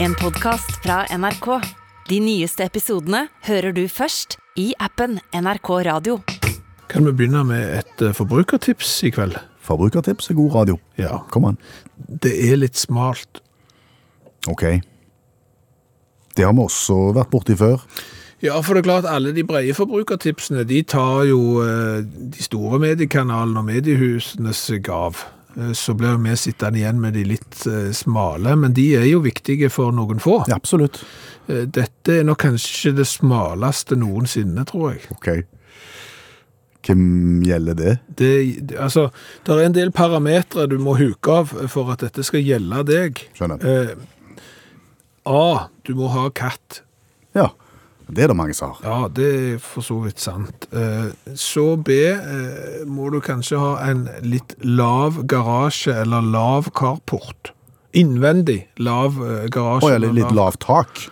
En podcast fra NRK. De nyeste episodene hører du først i appen NRK Radio. Kan vi begynne med et eh, forbrukertips i kveld? Forbrukertips er god radio. Ja. Kom an. Det er litt smalt. Ok. Det har vi også vært borti før. Ja, for det er klart alle de brede forbrukertipsene, de tar jo eh, de store mediekanalene og mediehusenes seg av. Eh, Så blir vi sittende igjen med de litt eh, smale, men de er jo viktige for noen få. Ja, absolutt. Eh, Dette er nok kanskje det smaleste noensinne, tror jeg. Ok. Hvem gjelder det? Det, altså, det er en del parametre du må huke av for at dette skal gjelde deg. Skjønner. Eh, A. Du må ha katt. Det er det mange som har. Ja, det er for så vidt sant. Eh, Så B. eh, Må du kanskje ha en litt lav garasje eller lav carport. Innvendig lav eh, garasje. Å, eller litt lavt tak.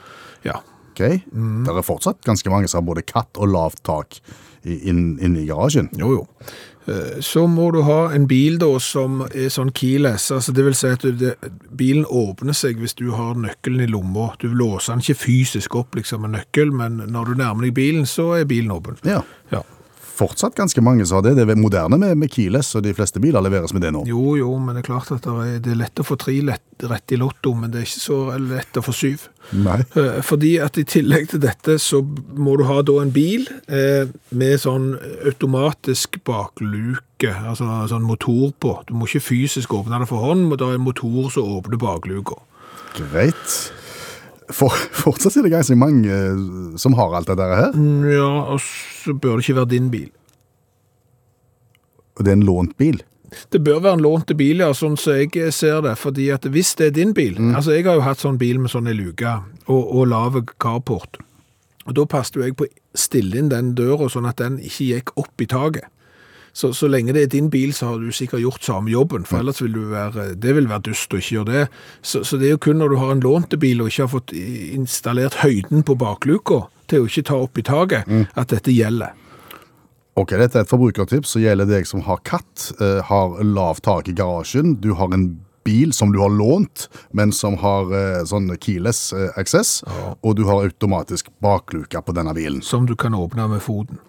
Ja. Ok. Det er fortsatt ganske mange som har både katt og lavt tak inne inn, i garasjen. Jo, jo. Eh, Så må du ha en bil da som er sånn keyless, altså det vil si at det, bilen åpner seg hvis du har nøkkelen i lomma. Du låser den ikke fysisk opp liksom med nøkkel, men når du nærmer deg bilen, så er bilen åpen. Ja. Ja. Fortsatt ganske mange som har det. Det er moderne med, med keyless, og de fleste biler leveres med det nå. Jo, jo, men det er klart at det er, det er lett å få tre rett i lotto, men det er ikke så lett å få syv. Nei. Eh, Fordi at i tillegg til dette så må du ha da en bil eh, med sånn automatisk bakluke, altså sånn motor på. Du må ikke fysisk åpne det for hånd, men det er en motor som åpner bakluka. Greit. For, fortsatt er det ganske mange eh, som har alt det der her. Ja, og så bør det ikke være din bil. Og det er en lånt bil. Det bør være en lånte bil, ja, sånn som jeg ser det. fordi at hvis det er din bil Altså, jeg har jo hatt sånn bil med sånn luker luke og, og lave carport. Og da passet jo jeg på å stille inn den døra sånn at den ikke gikk opp i taket. Så, så lenge det er din bil, så har du sikkert gjort samme jobben, for ellers vil du være, det vil være dust å ikke gjøre det. Så, så det er jo kun når du har en lånte bil og ikke har fått installert høyden på bakluka til å ikke ta opp i taket, at dette gjelder. Ok, dette er et forbrukertips som gjelder deg som har katt, eh, har lav tak i garasjen, du har en bil som du har lånt, men som har eh, sånn keyless eh, access, og du har automatisk bakluke på denne bilen. Som du kan åpne med foten.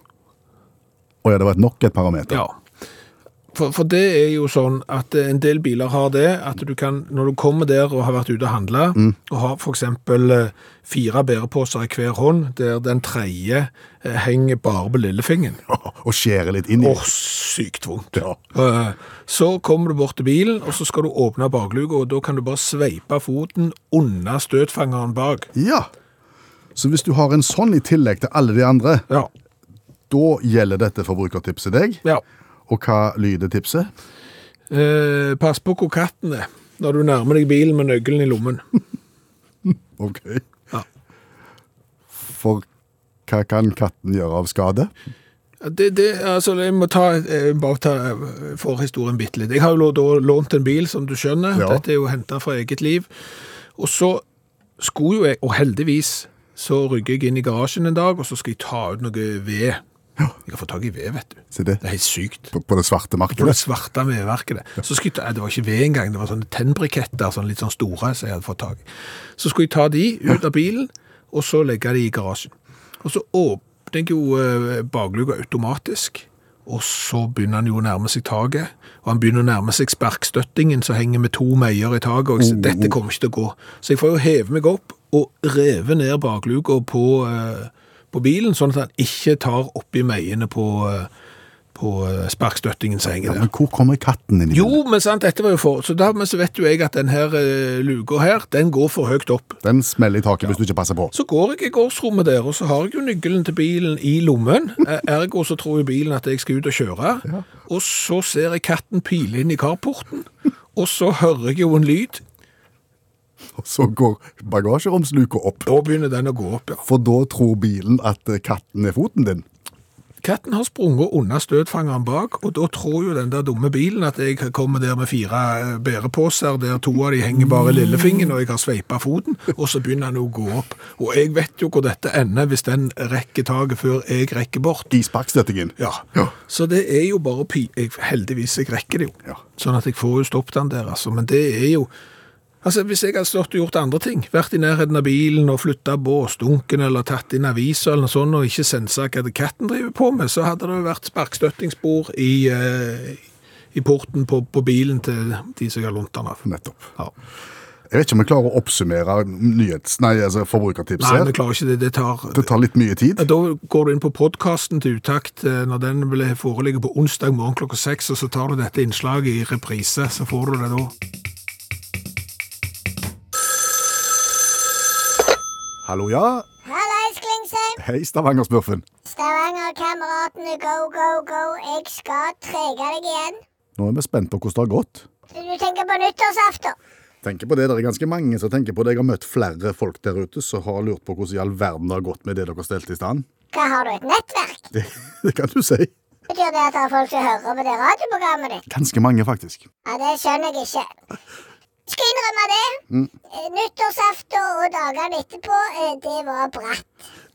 Og ja, det var nok et parameter. Ja. For, for det er jo sånn at en del biler har det, at du kan, når du kommer der og har vært ute og handla, og har eksempel eh, fire bæreposer i hver hånd, der den tredje eh, henger bare på lillefingeren. Og skjærer litt inn i. Åh, sykt vondt. Ja. Eh, Så kommer du bort til bilen, og så skal du åpne bakluka, og da kan du bare sveipe foten under støtfangeren bak. Ja. Så hvis du har en sånn i tillegg til alle de andre, Ja. Da gjelder dette forbrukertipset deg. ja. Og hva lyder tipset? Eh, pass på hvor katten er, når du nærmer deg bilen med nøkkelen i lommen. Ok. Ja. For hva kan katten gjøre av skade? Det, det, altså, jeg må ta, eh, bare ta eh, forhistorien bitte litt. Jeg har jo da lånt en bil, som du skjønner. Ja. Dette er jo hentet fra eget liv. Og så skulle jo jeg, og heldigvis, så rygger jeg inn i garasjen en dag, og så skal jeg ta ut noe ved. Jeg har fått tak i ved, vet du. Se det. Det er helt sykt. På, på det svarte På det svarte vedverket det. Så skulle jeg det var ikke ved engang, det var sånne tennbriketter, sånn litt sånn store, som jeg hadde fått tak i. Så skulle jeg ta de ut av bilen, og så legge de i garasjen. Og så åpner jeg jo eh, bakluka automatisk, og så begynner han jo å nærme seg taket, og han begynner å nærme seg sparkstøttingen som henger med to meier i taket, og jeg sier, dette kommer ikke til å gå. Så jeg får jo heve meg opp og reve ned bakluka på, eh, på bilen, sånn at han ikke tar oppi meiene på, eh, på eh, sparkstøttingen som henger Ja, men hvor kommer katten inn i Jo, men sant, dette var jo for, så dermed så vet jo jeg at denne her eh, luka her, den går for høyt opp. Den smeller i taket hvis du ikke passer på. Så går jeg i gårdsrommet der, og så har jeg jo nøkkelen til bilen i lommen. Ergo så tror jo bilen at jeg skal ut og kjøre. Og så ser jeg katten pile inn i carporten, og så hører jeg jo en lyd. Og så går bagasjeromsluka opp. Da begynner den å gå opp, ja. For da tror bilen at eh, katten er foten din. Katten har sprunget unna støtfangeren bak, og da tror jo den der dumme bilen at jeg kommer der med fire bærepåser bæreposer, der to av de henger bare lillefingeren, og jeg har sveipa foten, og så begynner den å gå opp. Og jeg vet jo hvor dette ender hvis den rekker taket før jeg rekker bort. I sparkstøttingen. Ja. Ja. Så det er jo bare pi... Jeg, heldigvis, jeg rekker det jo. Ja. Sånn at jeg får jo stoppet den der, altså. Men det er jo Altså, Hvis jeg hadde stått og gjort andre ting, vært i nærheten av bilen og flytta båsdunken eller tatt inn aviser eller noe sånt, og ikke sensa hva det katten driver på med, så hadde det jo vært sparkstøttingsspor i, eh, i porten på, på bilen til de som jeg har lånt den av. Nettopp. Ja. Jeg vet ikke om vi klarer å oppsummere nyhets... Nei, altså forbrukertips Nei, her. vi klarer ikke det. Det tar Det tar litt mye tid. Da går du inn på podkasten til Utakt eh, når den vil foreligge på onsdag morgen klokka seks, og så tar du dette innslaget i reprise. Så får du det da. Hallo, ja. Hallais, Klingsheim. Hei, Stavanger-smurfen. Stavanger-kameratene, go, go, go. Jeg skal trege deg igjen. Nå er vi spent på hvordan det har gått. Du tenker på nyttårsaften? Tenker på det, Det er ganske mange som tenker på det. Jeg har møtt flere folk der ute som har lurt på hvordan i all verden det har gått med det dere stelte i stand. Hva, har du et nettverk? Det, det kan du si. Betyr det at det er folk som hører på det radioprogrammet ditt? Ganske mange, faktisk. Ja, det skjønner jeg ikke. Skal innrømme det. Mm. Nyttårsaften og dagene etterpå, eh, det var bratt.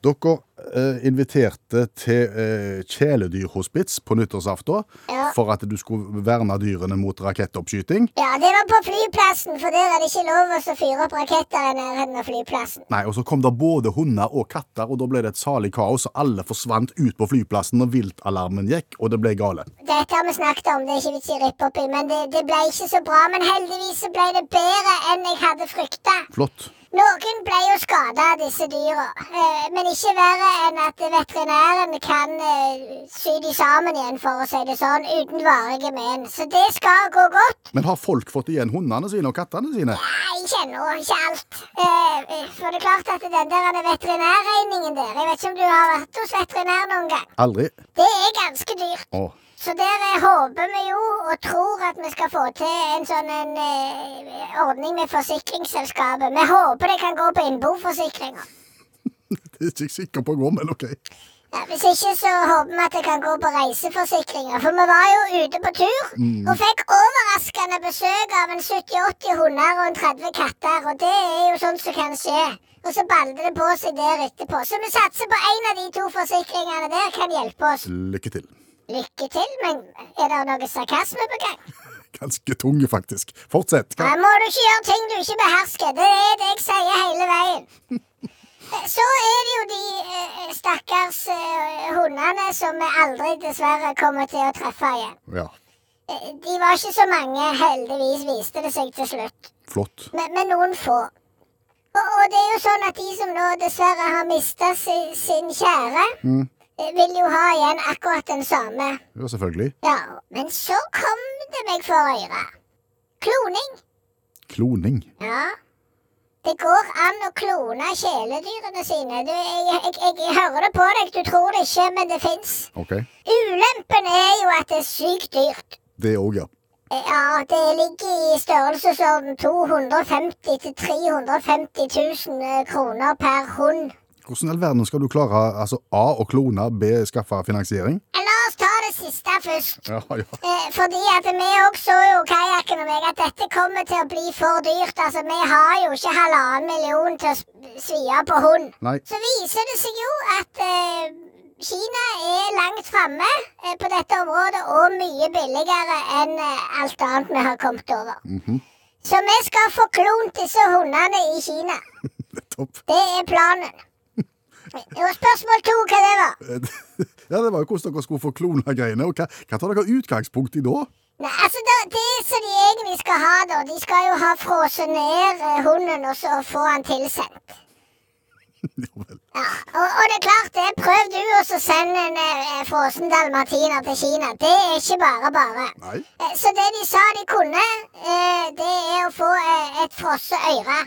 Dere eh, inviterte til eh, kjæledyrhospits på nyttårsaften Ja. for at du skulle verne dyrene mot rakettoppskyting. Ja, det var på flyplassen, for der er det ikke lov å fyre opp raketter i nærheten av flyplassen. Nei, og Så kom det både hunder og katter, og da ble det et salig kaos. og Alle forsvant ut på flyplassen når viltalarmen gikk, og det ble gale. Dette har vi snakket om, det er ikke vits i å rippe opp i, men det, det ble ikke så bra. Men heldigvis så ble det bedre enn jeg hadde frykta. Flott. Noen ble jo skada av disse dyra, eh, men ikke verre enn at veterinæren kan eh, sy de sammen igjen, for å si det sånn, uten varige men. Så det skal gå godt. Men har folk fått igjen hundene sine og kattene sine? Nei, ikke ennå, ikke alt. Eh, for det er klart at den der veterinærregningen der Jeg vet ikke om du har vært hos veterinær noen gang. Aldri. Det er ganske dyrt. Å, Så der håper vi jo og tror at vi skal få til en sånn en, eh, ordning med forsikringsselskapet. Vi håper det kan gå på innboforsikringer. det er ikke sikker på å gå, men OK. Ja, hvis ikke så håper vi at det kan gå på reiseforsikringer. For vi var jo ute på tur og fikk overraskende besøk av en 70-80 hunder og en 30 katter. Og det er jo sånt som kan skje. Og så baller det på seg der etterpå. Så vi satser på en av de to forsikringene der kan hjelpe oss. Lykke til. Lykke til, men er det noe sarkasme på gang? Ganske tunge, faktisk. Fortsett. Da må du ikke gjøre ting du ikke behersker. Det er det jeg sier hele veien. Så er det jo de eh, stakkars eh, hundene som vi aldri dessverre kommer til å treffe igjen. Ja, Eh, De var ikke så mange, heldigvis viste det seg til slutt. flott. Men, men noen få. Og, og det er jo sånn at de som nå dessverre har mista si, sin kjære, eh, vil jo ha igjen akkurat den samme. Ja, selvfølgelig. Ja, men så kom det meg for øre. Kloning. Kloning. Ja. Det går an å klone kjæledyrene sine. Du, jeg, jeg, jeg, jeg hører det på deg, du tror det ikke, men det fins. OK. Ulempen er jo at det er sykt dyrt. Det òg, ja. Ja, det ligger i størrelsesorden 250 til 350 000 eh, kroner per hund. Hvordan i all verden skal du klare altså A å klone, B skaffe finansiering? La oss ta det siste først. Ja, ja. Eh, fordi at vi òg så jo, kajakken og meg, at dette kommer til å bli for dyrt. Altså, vi har jo ikke halvannen million til å svi av på hund. Nei. Så viser det seg jo at eh, Kina er langt framme eh, på dette området, og mye billigere enn eh, alt annet vi har kommet over. Så vi skal få klont disse hundene i Kina. Det er planen. Og spørsmål to, hva det var? Ja, det var jo hvordan dere skulle få klona greiene. Og hva, hva tar dere utgangspunkt i da? Nei, altså det, det som de egentlig skal ha, da De skal jo ha frosset ned eh, hunden og så få han tilsendt. Ja vel. Ja, og, og det er klart det. Prøv du også å sende en eh, frossen dalmatiner til Kina. Det er ikke bare bare. Nei. Eh, Så det de sa de kunne, eh, det er å få eh, et frosset øre.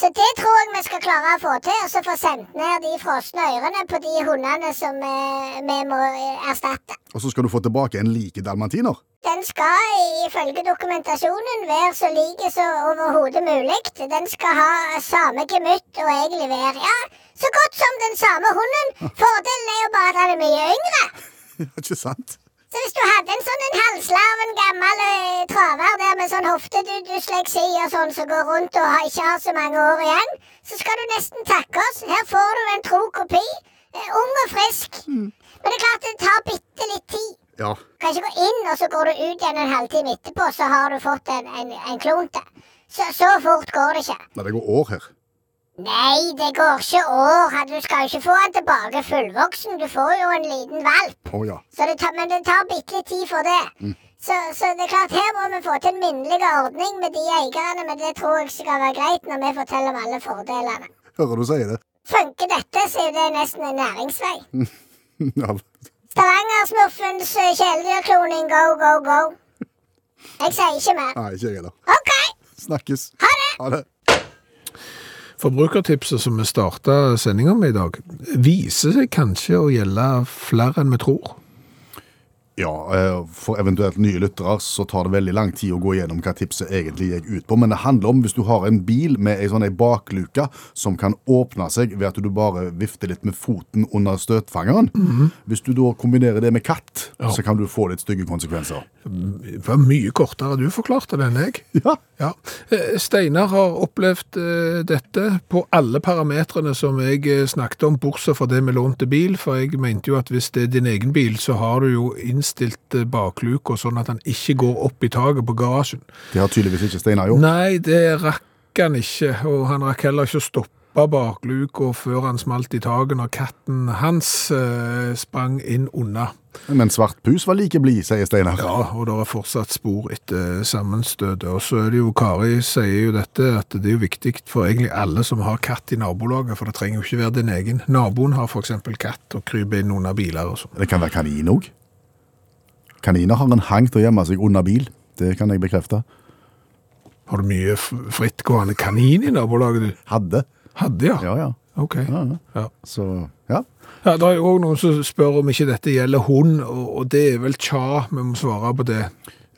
Så det tror jeg vi skal klare å få til. Og så få sendt ned de frosne ørene på de hundene som eh, vi må eh, erstatte. Og så skal du få tilbake en like dalmatiner? Den skal ifølge dokumentasjonen være så lik som overhodet mulig. Den skal ha samme gemytt og egentlig være ja, så godt som den samme hunden. Fordelen er jo bare at han er mye yngre. Ikke sant? Så hvis du hadde en sånn en halvslarven gammel eh, traver der med sånn hoftedysleksi og sånn som går rundt og har, ikke har så mange år igjen, så skal du nesten takke oss. Her får du en tro kopi. Eh, ung og frisk. Men det er klart det tar bitte litt tid. Ja. Kan ikke gå inn, og så går du ut igjen en halvtime etterpå, så har du fått en, en, en klonte. Så, så fort går det ikke. Nei, det går år her. Nei, det går ikke år. Du skal jo ikke få han tilbake fullvoksen. Du får jo en liten valp. Oh, ja. Så det tar, men det tar bitte litt tid for det. Så, så det er klart, her må vi få til en minnelig ordning med de eierne, men det tror jeg skal være greit når vi forteller om alle fordelene. Hører du sier det? Funker dette, så er det nesten en næringsvei. Ja. Stavangersmurfens kjæledyrkloning, go, go, go. Jeg sier ikke mer. Nei, ikke jeg heller. OK, Snakkes. ha det! Ha det. Forbrukertipset som vi starta sendinga med i dag, viser seg kanskje å gjelde flere enn vi tror. Ja, eh, for eventuelt nye lyttere så tar det veldig lang tid å gå gjennom hva tipset egentlig gikk ut på. Men det handler om hvis du har en bil med ei sånn bakluke som kan åpne seg ved at du bare vifter litt med foten under støtfangeren. Hvis du da kombinerer det med katt, Ja. så kan du få litt stygge konsekvenser. Det var mye kortere du forklarte det enn jeg. Ja. Ja. Eh, Steinar har opplevd eh, dette på alle parametrene som jeg snakket om, bortsett fra det med lånte bil, for jeg mente jo at hvis det er din egen bil, så har du jo innstilt eh, bakluka sånn at han ikke går opp i taket på garasjen. Det har tydeligvis ikke Steinar gjort. Nei, det rakk han ikke, og han rakk heller ikke å stoppe bakluka før han smalt i taket når katten hans eh, sprang inn unna. Men svart pus var like blid, sier Steinar. Ja, og det er fortsatt spor etter sammenstøtet. Og så er det jo, Kari sier jo dette, at det er jo viktig for egentlig alle som har katt i nabolaget, for det trenger jo ikke være din egen. Naboen har eksempel katt og kryper inn under biler og sånn. Det kan være kanin òg. Kaniner har en hang til å gjemme seg under bil. Det kan jeg bekrefte. Har du mye frittgående kanin i nabolaget du? Hadde. Hadde, ja. Ja, ja. Ok. ja, ja. Så, ja. Ja, det er jo også noen som spør om ikke dette gjelder hund, og det er vel tja, vi må svare på det.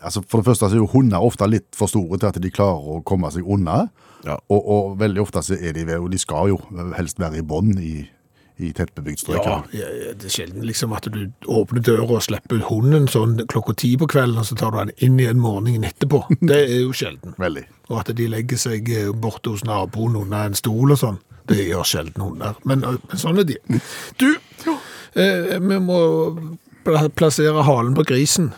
Altså, for det første så er jo hunder ofte litt for store til at de klarer å komme seg unna. Ja. Og, og veldig ofte så er de ved, og de skal jo helst være i bånd i, i tettbebygd strøk. Ja, det er sjelden liksom at du åpner døra og slipper hunden sånn klokka ti på kvelden, og så tar du den inn igjen morgenen etterpå. Det er jo sjelden. Veldig. Og at de legger seg eh, borte hos naboen under en stol og sånn, det gjør sjelden hunder. Men, men sånn er de. Du, eh, vi må plassere halen på grisen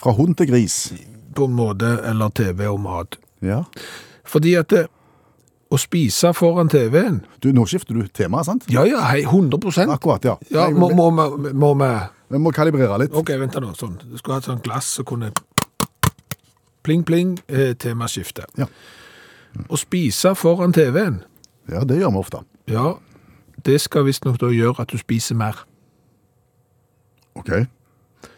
Fra hund til gris. på en måte, eller TV og mat. Ja. Fordi at det, å spise foran TV-en, Du, nå skifter du tema, sant? ja, ja, hei, 100% Akkurat, ja. Ja, må, må, vi- må vi... Vi må kalibrere litt. Ok, vent nå, sånn. Du skulle ha et glass som kunne pling, pling, eh, temaskifte. Ja. Å spise foran TV-en, Ja, det gjør vi ofte. ja, det skal visstnok da gjøre at du spiser mer. Ok.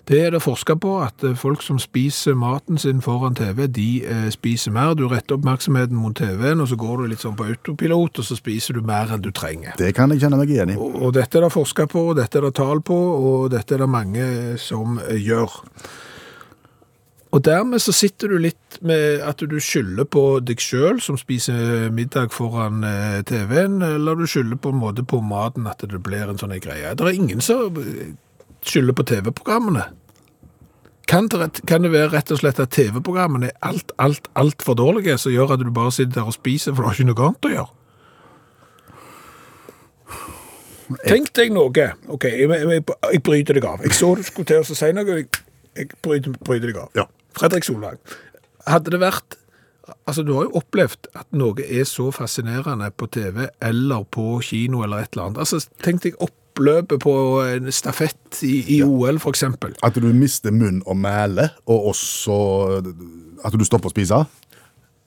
Det er det forsket på, at eh, folk som spiser maten sin foran TV, de eh, spiser mer. Du retter oppmerksomheten mot TV-en, og så går du litt sånn på autopilot, og så spiser du mer enn du trenger. Det kan jeg kjenne meg igjen i. Og, og dette er det forsket på, og dette er det tall på, og dette er det mange som eh, gjør. Og dermed så sitter du litt med at du skylder på deg sjøl som spiser middag foran eh, TV-en, eller du skylder på en måte på maten at det blir en sånn greie. Det er ingen som skylder på TV-programmene. Kan det, kan det være rett og slett at TV-programmene er alt, alt, alt for dårlige, som gjør at du bare sitter der og spiser, for du har ikke noe annet å gjøre? Tenk deg noe. Ok, jeg, jeg, jeg bryter deg av. Jeg så du skulle til å si noe, jeg, jeg bryter, bryter deg av. Ja. Fredrik Solvang, hadde det vært Altså, du har jo opplevd at noe er så fascinerende på TV eller på kino eller et eller annet. Altså, tenk deg oppløpet på en stafett i, i OL, for eksempel. At du mister munn og mæle, og også at du stopper å spise.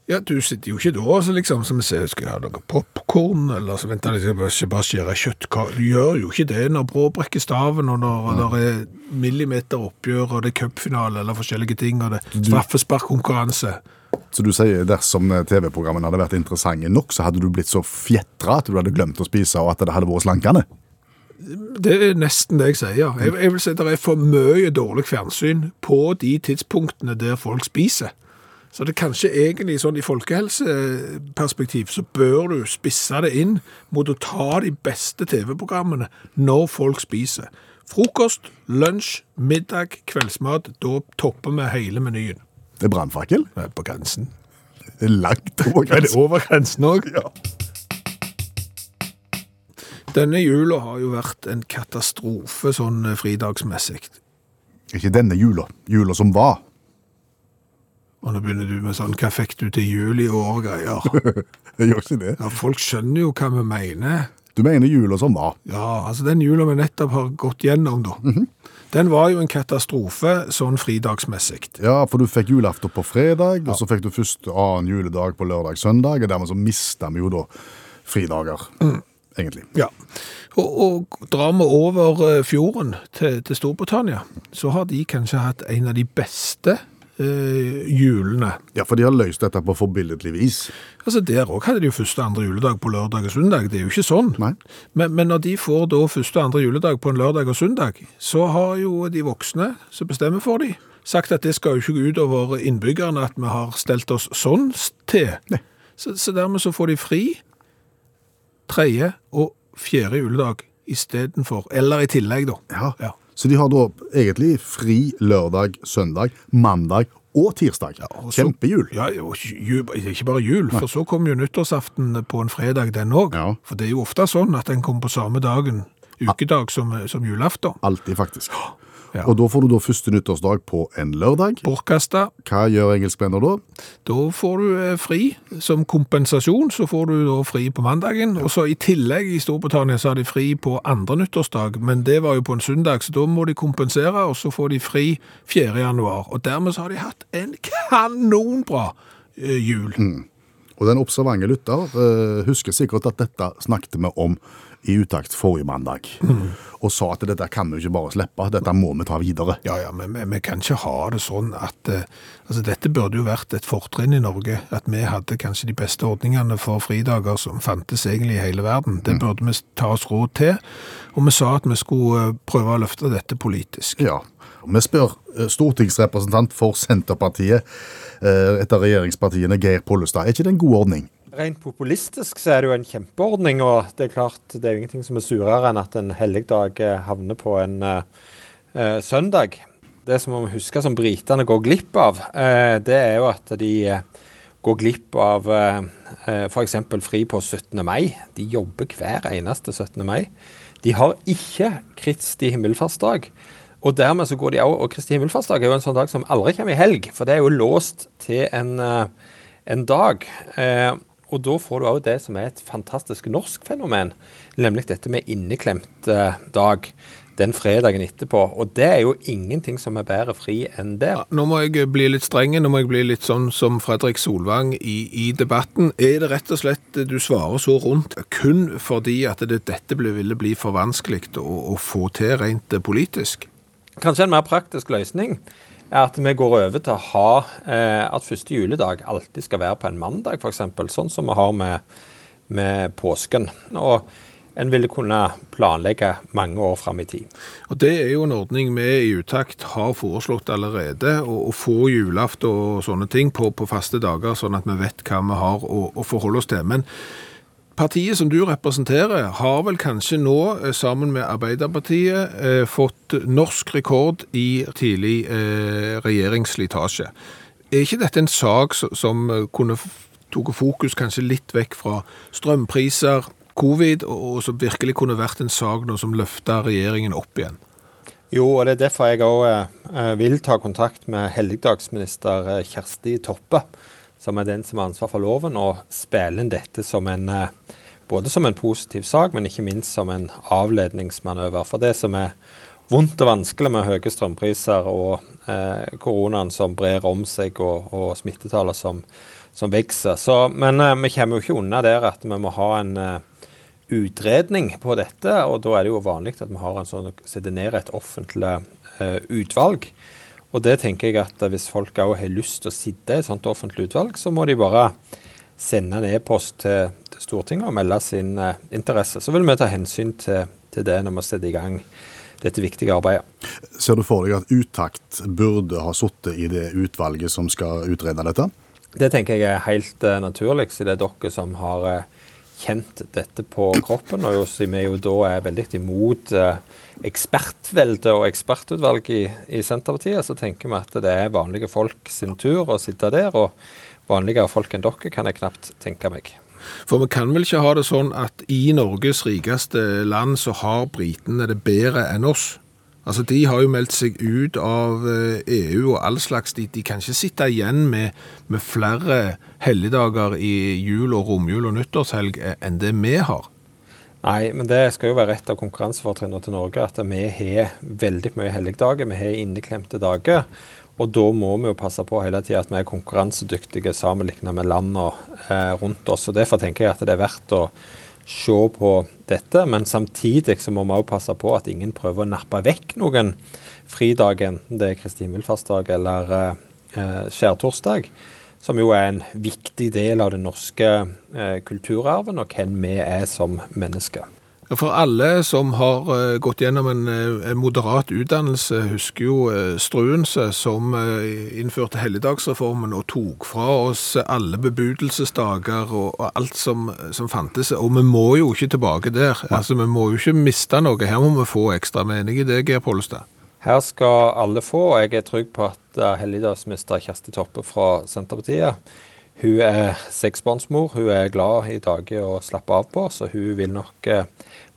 Ja, du sitter jo ikke da så liksom, som ser, skal jeg ha noe popcorn, eller så venter jeg, skal bare- bare skjære kjøttkake. Du gjør jo ikke det når Brå brekker staven, og når det er millimeter oppgjør, og det er cupfinale, eller forskjellige ting, og det er straffesparkkonkurranse. Så du sier dersom TV-programmene hadde vært interessante nok, så hadde du blitt så fjetra at du hadde glemt å spise, og at det hadde vært slankende? Det er nesten det jeg sier. Jeg, jeg vil si det er for mye dårlig fjernsyn på de tidspunktene der folk spiser. Så det er kanskje egentlig sånn i folkehelseperspektiv så bør du spisse det inn mot å ta de beste TV-programmene når folk spiser. Frokost, lunsj, middag, kveldsmat, da topper vi hele menyen. Det er brannfakkel. På grensen. Det er langt over Er det grensen. over grensen òg? Ja. Denne jula har jo vært en katastrofe sånn eh, fridagsmessig. Ikke denne jula. Jula som var. Og nå begynner du med sånn 'hva fikk du til jul i år?' greier. Jeg gjør ikke det. Ja, folk skjønner jo hva vi mener. Du mener jula som var. Ja, altså den jula vi nettopp har gått gjennom, da. Den var jo en katastrofe sånn fridagsmessig. Ja, for du fikk julaften på fredag, og så fikk du første annen juledag på lørdag søndag, og dermed så mista vi jo da fridager, egentlig. Ja. Og, og drar vi over eh, fjorden til, til Storbritannia, så har de kanskje hatt en av de beste eh, julene. Ja, for de har løst dette på forbilledlig vis. Altså Der òg hadde de jo første og andre juledag på lørdag og søndag. Det er jo ikke sånn. Nei. Men, men når de får da første og andre juledag på en lørdag og søndag, så har jo de voksne som bestemmer for dem, sagt at det skal jo ikke gå ut over innbyggerne at vi har stelt oss sånn til. Nei. Så, så dermed så får de fri tredje og fjerde juledag istedenfor. Eller i tillegg, da. Ja. Ja. Så de har da egentlig fri lørdag, søndag, mandag og tirsdag. Og så- Kjempejul. Ja, og ju- ikke bare jul, for så kommer jo nyttårsaften på en fredag den òg. Ja. For det er jo ofte sånn at den kommer på samme dagen, ukedag, som, som julaften. Alltid, faktisk. Ja. Og da får du da første nyttårsdag på en lørdag. Bortkasta. Hva gjør engelskmenner da? Da får du eh, fri. Som kompensasjon så får du da fri på mandagen. Og så i tillegg i Storbritannia så har de fri på andre nyttårsdag, men det var jo på en søndag, så da må de kompensere, og så får de fri 4. januar. Og dermed så har de hatt en kanonbra eh, jul. Og den observante lytter eh, husker sikkert at dette snakket vi om i utakt forrige mandag. Og sa at dette kan vi ikke bare slippe, dette må vi ta videre. Ja, ja, men vi, kan ikke ha det sånn at eh, altså Dette burde jo vært et fortrinn i Norge. At vi hadde kanskje de beste ordningene for fridager som fantes egentlig i hele verden. Det burde vi ta oss råd til. Og vi sa at vi skulle eh, prøve å løfte dette politisk. Ja. Vi spør eh, stortingsrepresentant for Senterpartiet, eh, et av regjeringspartiene, Geir Pollestad. Er ikke det en god ordning? Rent populistisk så er det jo en kjempeordning, og det er klart det er jo ingenting som er surere enn at en helligdag eh, havner på en uh, søndag. Det som vi husker som britene går glipp av, uh, det er jo at de går glipp av uh, f.eks. fri på 17. mai. De jobber hver eneste 17. mai. De har ikke Kristi himmelfartsdag. Og dermed så går de også, og Kristi himmelfartsdag er jo en sånn dag som aldri kommer i helg, for det er jo låst til en, en dag. Eh, og da får du òg det som er et fantastisk norsk fenomen, nemlig dette med inneklemt eh, dag den fredagen etterpå. Og det er jo ingenting som er bedre fri enn det. Ja, Nå må jeg bli litt streng, nå må jeg bli litt sånn som Fredrik Solvang i, i debatten. Er det rett og slett du svarer så rundt kun fordi at det, dette ble, ville bli for vanskelig å, å få til rent eh, politisk? Kanskje en mer praktisk løsning er at vi går over til å ha eh, at første juledag alltid skal være på en mandag, f.eks. Sånn som vi har med, med påsken. Og en ville kunne planlegge mange år fram i tid. Og Det er jo en ordning vi i Utakt har foreslått allerede, å, få julaften og sånne ting på, på faste dager, sånn at vi vet hva vi har å, å forholde oss til. Men partiet som du representerer, har vel kanskje nå, eh, sammen med Arbeiderpartiet, eh, fått norsk rekord i tidlig eh, regjeringsslitasje. Er ikke dette en sak som, kunne tatt fokus kanskje litt vekk fra strømpriser, covid, og, som virkelig kunne vært en sak nå som løfta regjeringen opp igjen? Jo, og det er derfor jeg òg vil ta kontakt med helligdagsminister Kjersti Toppe, som er den som har ansvar for loven, og spille inn dette som en eh, både som en positiv sak, men ikke minst som en avledningsmanøver. For det som er vondt og vanskelig med høye strømpriser og eh, koronaen som brer om seg, og, og smittetallene som, som vokser. Men eh, vi kommer jo ikke unna der at vi må ha en eh, utredning på dette, og da er det jo vanlig at vi har en sånn, setter ned et offentlig eh, utvalg. Og det tenker jeg at hvis folk òg har lyst til å sitte i et sånt offentlig utvalg, så må de bare sende en e-post til, til Stortinget og melde sin eh, interesse. Så vil vi ta hensyn til, til det når vi setter i gang dette viktige arbeidet. Ser du for deg at Utakt burde ha sittet i det utvalget som skal utrede dette? Det tenker jeg er helt eh, naturlig, siden det er dere som har eh, kjent dette på kroppen. Og jo, vi jo da er veldig imot eh, ekspertvelde og ekspertutvalg i, i Senterpartiet, så tenker vi at det er vanlige folk sin tur å sitte der. Og vanligere folk enn dere kan jeg knapt tenke meg. For vi kan vel ikke ha det sånn at i Norges rikeste land så har britene det bedre enn oss? Altså, De har jo meldt seg ut av eh, EU og all slags. De, de kan ikke sitte igjen med, med flere helligdager i jul og romjul og nyttårshelg eh, enn det vi har. Nei, men det skal jo være et av konkurransefortrinnene til Norge at vi har veldig mye helligdager. Vi har inneklemte dager. Og da må vi jo passe på hele tida at vi er konkurransedyktige sammenlignet med landene eh, rundt oss. Og Derfor tenker jeg at det er verdt å se på dette. Men samtidig så må vi òg passe på at ingen prøver å nappe vekk noen fridag, enten Det er Kristin himmelfartsdag eller eh, skjærtorsdag. Som jo er en viktig del av den norske eh, kulturarven, og hvem vi er som mennesker. For alle som har eh, gått gjennom en, eh, en moderat utdannelse, husker jo eh, Struense som innførte helligdagsreformen og tok fra oss alle bebudelsesdager og, og alt som, som fantes. Og vi må jo ikke tilbake der. Altså, Vi må jo ikke miste noe. Her må vi få ekstra mening i det, Geir Pollestad. Her skal alle få, og jeg er trygg på at uh, helligdagsminister Kjersti Toppe fra Senterpartiet hun er seksbarnsmor, hun er glad i dager å slappe av på, så hun vil nok uh,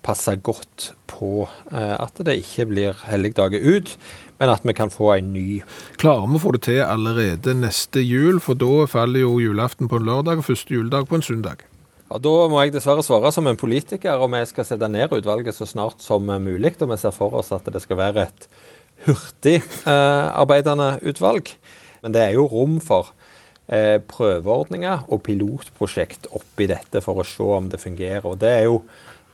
passe godt på uh, at det ikke blir helligdager ut, men at vi kan få en ny. Klarer vi å få det til allerede neste jul, for da faller jo julaften på en lørdag og første juledag på en søndag. Ja, Da må jeg dessverre svare som en politiker, og vi skal sette ned utvalget så snart som mulig. Og vi ser for oss at det skal være et hurtigarbeidende eh, utvalg. Men det er jo rom for eh, prøveordninger og pilotprosjekt oppi dette for å se om det fungerer. Og det er jo,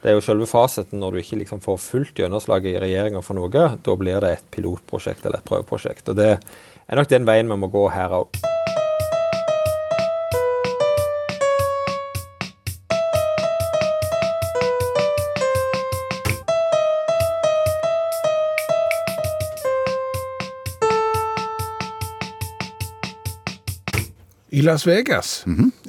det er jo selve fasiten når du ikke liksom får fullt gjennomslag i regjeringa for noe. Da blir det et pilotprosjekt eller et prøveprosjekt. Og det er nok den veien vi må gå her òg. I Las Vegas,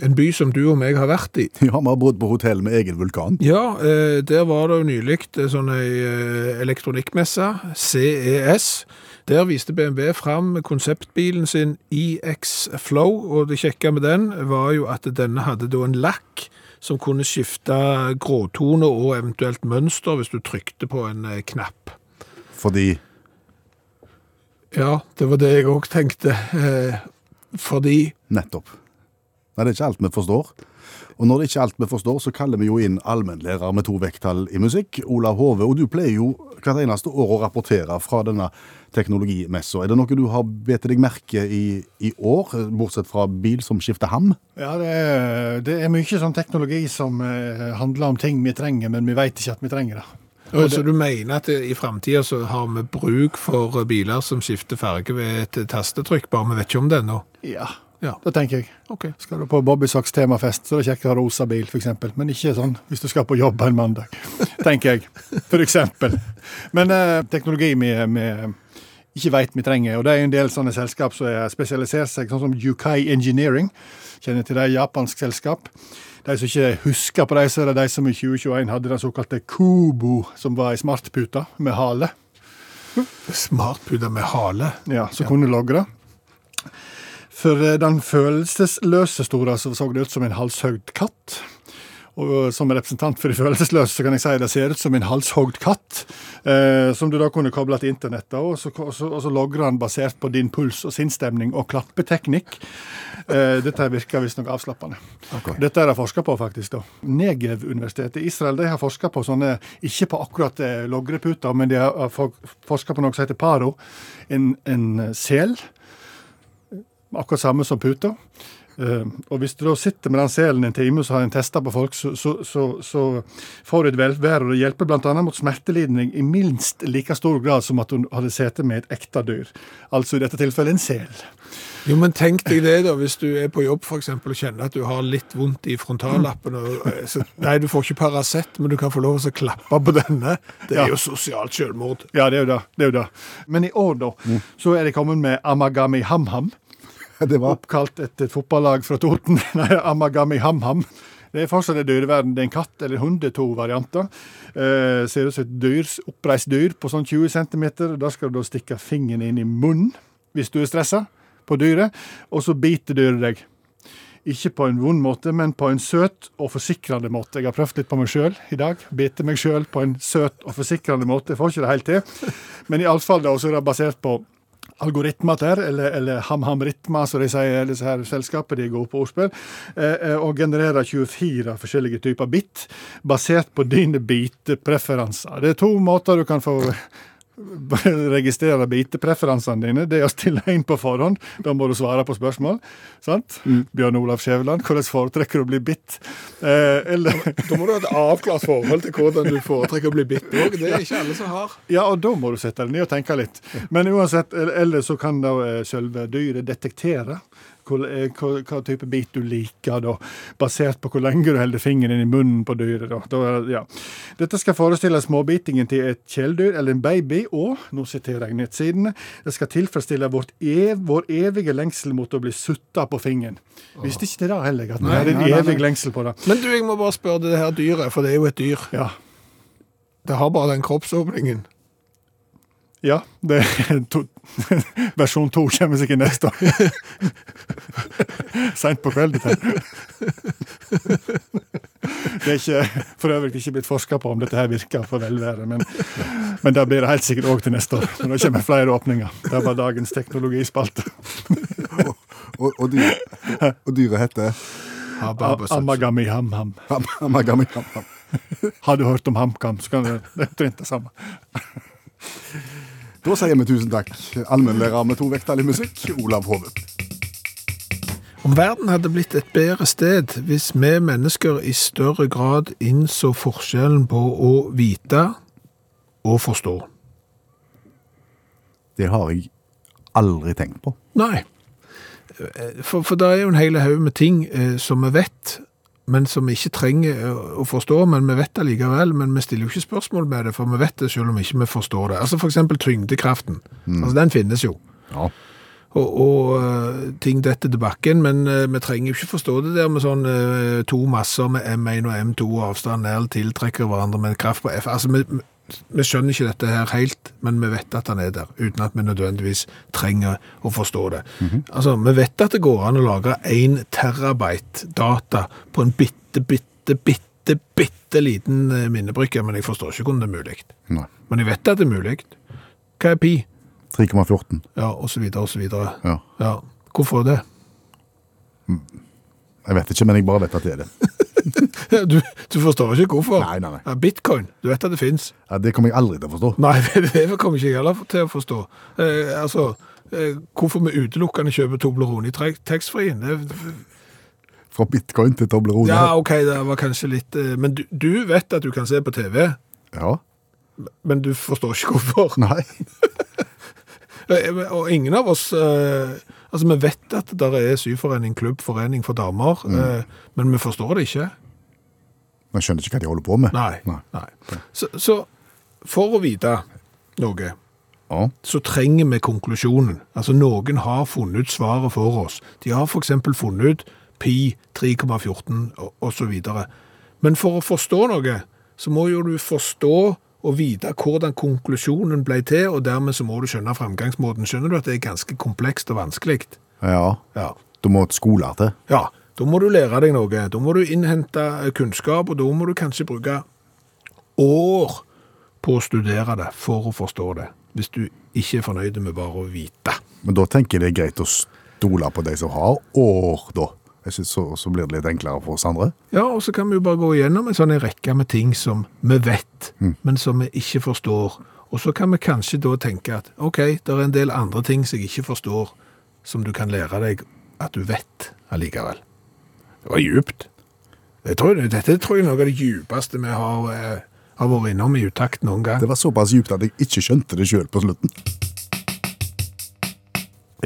en by som du og meg har vært i. Ja, vi har bodd på hotell med egen vulkan. Ja, eh, der var det jo nylig eh, sånn ei eh, elektronikkmesse, CES. Der viste BMW fram konseptbilen sin EX Flow, og det kjekke med den var jo at denne hadde da en lakk som kunne skifte gråtone og eventuelt mønster hvis du trykte på en knapp. Fordi Ja, det var det jeg òg tenkte. Fordi Nettopp. Nei, det er ikke alt vi forstår. Og når det ikke er alt vi forstår, så kaller vi jo inn allmennlærer med to vekttall i musikk, Olav Hove. Og du pleier jo hvert eneste år å rapportere fra denne teknologimessa. Er det noe du har bitt deg merke i i år, bortsett fra bil som skifter ham? Ja, det er, det er mye sånn teknologi som eh, handler om ting vi trenger, men vi vet ikke at vi trenger det. Og Så du mener at i framtida så har vi bruk for biler som skifter farge ved et tastetrykk, bare vi vet ikke om det ennå? Ja, Ja. det tenker jeg. Okay. Skal du på Bobby Socks temafest, så er det kjekt å ha rosa bil, f.eks. Men ikke sånn hvis du skal på jobb en mandag, tenker jeg. For eksempel. Men eh, teknologi vi, vi ikke vet vi trenger, og det er en del sånne selskap som har spesialisert seg, sånn som Yukai Engineering. Kjenner til det, japansk selskap. De som ikke husker på det, så er det de som i 2021 hadde den såkalte Kubo, som var ei smartpute med hale. Smartpute med hale. Ja, som kunne logre. For eh, den følelsesløse store så så det ut som en halshøyd katt. Og som representant for de følelsesløse så kan jeg si det ser ut som en halshogd katt, eh, som du da kunne koble til internett og så, og, så, og så logrer han basert på din puls og sinnsstemning og klappeteknikk. Eh, dette virker visstnok avslappende. Dette er det forska på, faktisk. da. Negev-universitetet i Israel de har forska på sånne, ikke på akkurat eh, logreputer, men de har forska på noe som heter paro, en, en sel akkurat samme som puta. Uh, og hvis du da sitter med den selen en time, så har en testa på folk, så, så, så, så får du et velvære. Og det hjelper bl.a. mot smertelidning i minst like stor grad som at du hadde sittet med et ekte dyr. Altså i dette tilfellet en sel. Jo, men tenk deg det da, hvis du er på jobb for eksempel, og kjenner at du har litt vondt i frontallappen. Og, eh, så, nei, du får ikke Paracet, men du kan få lov til å klappe på denne. Det er Ja. jo sosialt selvmord. Ja, det er jo det. det, er jo det. Men i år, da, så er de kommet med Amagami Ham-Ham. Det var Oppkalt etter et fotballag fra Toten. Nei, Amagami Ham-Ham. Det er fortsatt en dyreverden. Det er en katt eller hund, det er to varianter. Eh, ser ut som et oppreist dyr på sånn 20 cm. Da skal du da stikke fingeren inn i munnen hvis du er stressa på dyret, og så biter dyret deg Ikke på en vond måte, men på en søt og forsikrende måte. Jeg har prøvd litt på meg sjøl i dag. Bite meg sjøl på en søt og forsikrende måte. Jeg får ikke det helt til. Men iallfall da, så er det basert på algoritmer der, eller, eller ham-ham-ritmer, som de sier, disse her selskapet de gode på ordspill, eh, eh, og genererer 24 forskjellige typer bit, basert på dine bitepreferanser. Det er to måter du kan få registrere bitepreferansene dine. Det er å stille inn på forhånd. Da må du svare på spørsmål. sant? Bjørn Olav Skjæveland, hvordan foretrekker du å bli bitt? Eh, eller Da må du ha et avklart forhold til hvordan du foretrekker å bli bitt òg. Det er ikke alle som har. Ja, og da må du sette deg ned og tenke litt. Men uansett, eller så kan da eh, selve dyret detektere hva, hva type bit du liker, da, basert på hvor lenge du holder fingeren i munnen på dyret. Da. Da, ja. Dette skal forestille småbitingen til et kjæledyr eller en baby, og nå siterer jeg nettsidene, det skal tilfredsstille vårt ev, vår evige lengsel mot å bli sutta på fingeren. Visste ikke det da heller, at vi har en evig lengsel på det. Men du, jeg må bare spørre det her dyret, for det er jo et dyr. Ja. Det har bare den kroppsåpningen. Ja, det to, versjon to kommer sikkert neste år. Seint på kvelden. Det er ikke, for øvrig ikke blitt forska på om dette her virker for velvære, men, men det blir det helt sikkert òg til neste år. Men det kommer flere åpninger. Det er bare dagens teknologispalte. Og, og, og dyret heter Amagami ham-ham. Ham- Amagami. Ham, ham. Har du hørt om HamKam, så kan du Det er omtrent det samme. Da sier vi tusen takk. Allmennlærer med to vekttall i musikk, Olav Hove. Om verden hadde blitt et bedre sted hvis vi mennesker i større grad innså forskjellen på å vite og forstå. Det har jeg aldri tenkt på. Nei. For, for det er jo en hel haug med ting eh, som vi vet, men som vi ikke trenger eh, å forstå, men vi vet det likevel, men vi stiller jo ikke spørsmål med det, for vi vet det selv om ikke vi forstår det. Altså for eksempel Mm. Altså den finnes jo. Ja. Og, og eh, ting detter til bakken, men eh, vi trenger jo ikke forstå det der med sånn to masser med M1 og M2 avstand nær tiltrekker hverandre med kraft på F. Altså, vi, vi skjønner ikke dette her helt, men vi vet at han er der, uten at vi nødvendigvis trenger å forstå det. Altså, vi vet at det går an å lagre 1 terabyte data på en bitte, bitte, bitte, bitte liten eh, minnebrikke, men jeg forstår ikke hvordan det er mulig. Nei. Men jeg vet at det er mulig. Hva er pi? 3,14. Ja, og så videre, og så videre. Ja. Ja, hvorfor det? Jeg vet ikke, men jeg bare vet at det er det. Du, du forstår ikke hvorfor. Nei, nei, nei. Bitcoin, du vet at det finnes. Ja, det kommer jeg aldri til å forstå. Nei, det kommer ikke jeg heller til å forstå. Eh, altså, eh, hvorfor vi utelukkende kjøper Toblerone i taxfree-en? Fra bitcoin til Toblerone. Ja, ok, det var kanskje litt... eh, men du, du vet at du kan se på TV, Ja. men du forstår ikke hvorfor. Nei. Eh, Og ingen av oss... eh, altså, vi vet at det er syforening, klubb, forening for damer, eh, men vi forstår det ikke. Man skjønner ikke hva de holder på med. Nei. Nei. Nei. Så, så for å vite noe, Ja. så trenger vi konklusjonen. Altså noen har funnet ut svaret for oss. De har eksempel funnet ut pi 3,14 osv. Men for å forstå noe, så må jo du forstå og vite hvordan konklusjonen ble til, og dermed så må du skjønne framgangsmåten. Skjønner du at det er ganske komplekst og vanskelig? ja. Ja. Du må skole til. Ja, da må du lære deg noe. Da må du innhente eh, kunnskap, og da må du kanskje bruke år på å studere det for å forstå det, hvis du ikke er fornøyd med bare å vite. Men da tenker jeg det er greit å stole på de som har år, da. Jeg synes så, så blir det litt enklere for oss andre. Ja, og så kan vi jo bare gå igjennom en sånn rekke med ting som vi vet, men som vi ikke forstår. Og så kan vi kanskje da tenke at ok, det er en del andre ting som jeg ikke forstår, som du kan lære deg at du vet allikevel. Det var djupt. Jeg tror, dette tror jeg er noe av det djupeste vi har, eh, har vært innom i utakt noen gang. Det var såpass djupt at jeg ikke skjønte det sjøl på slutten.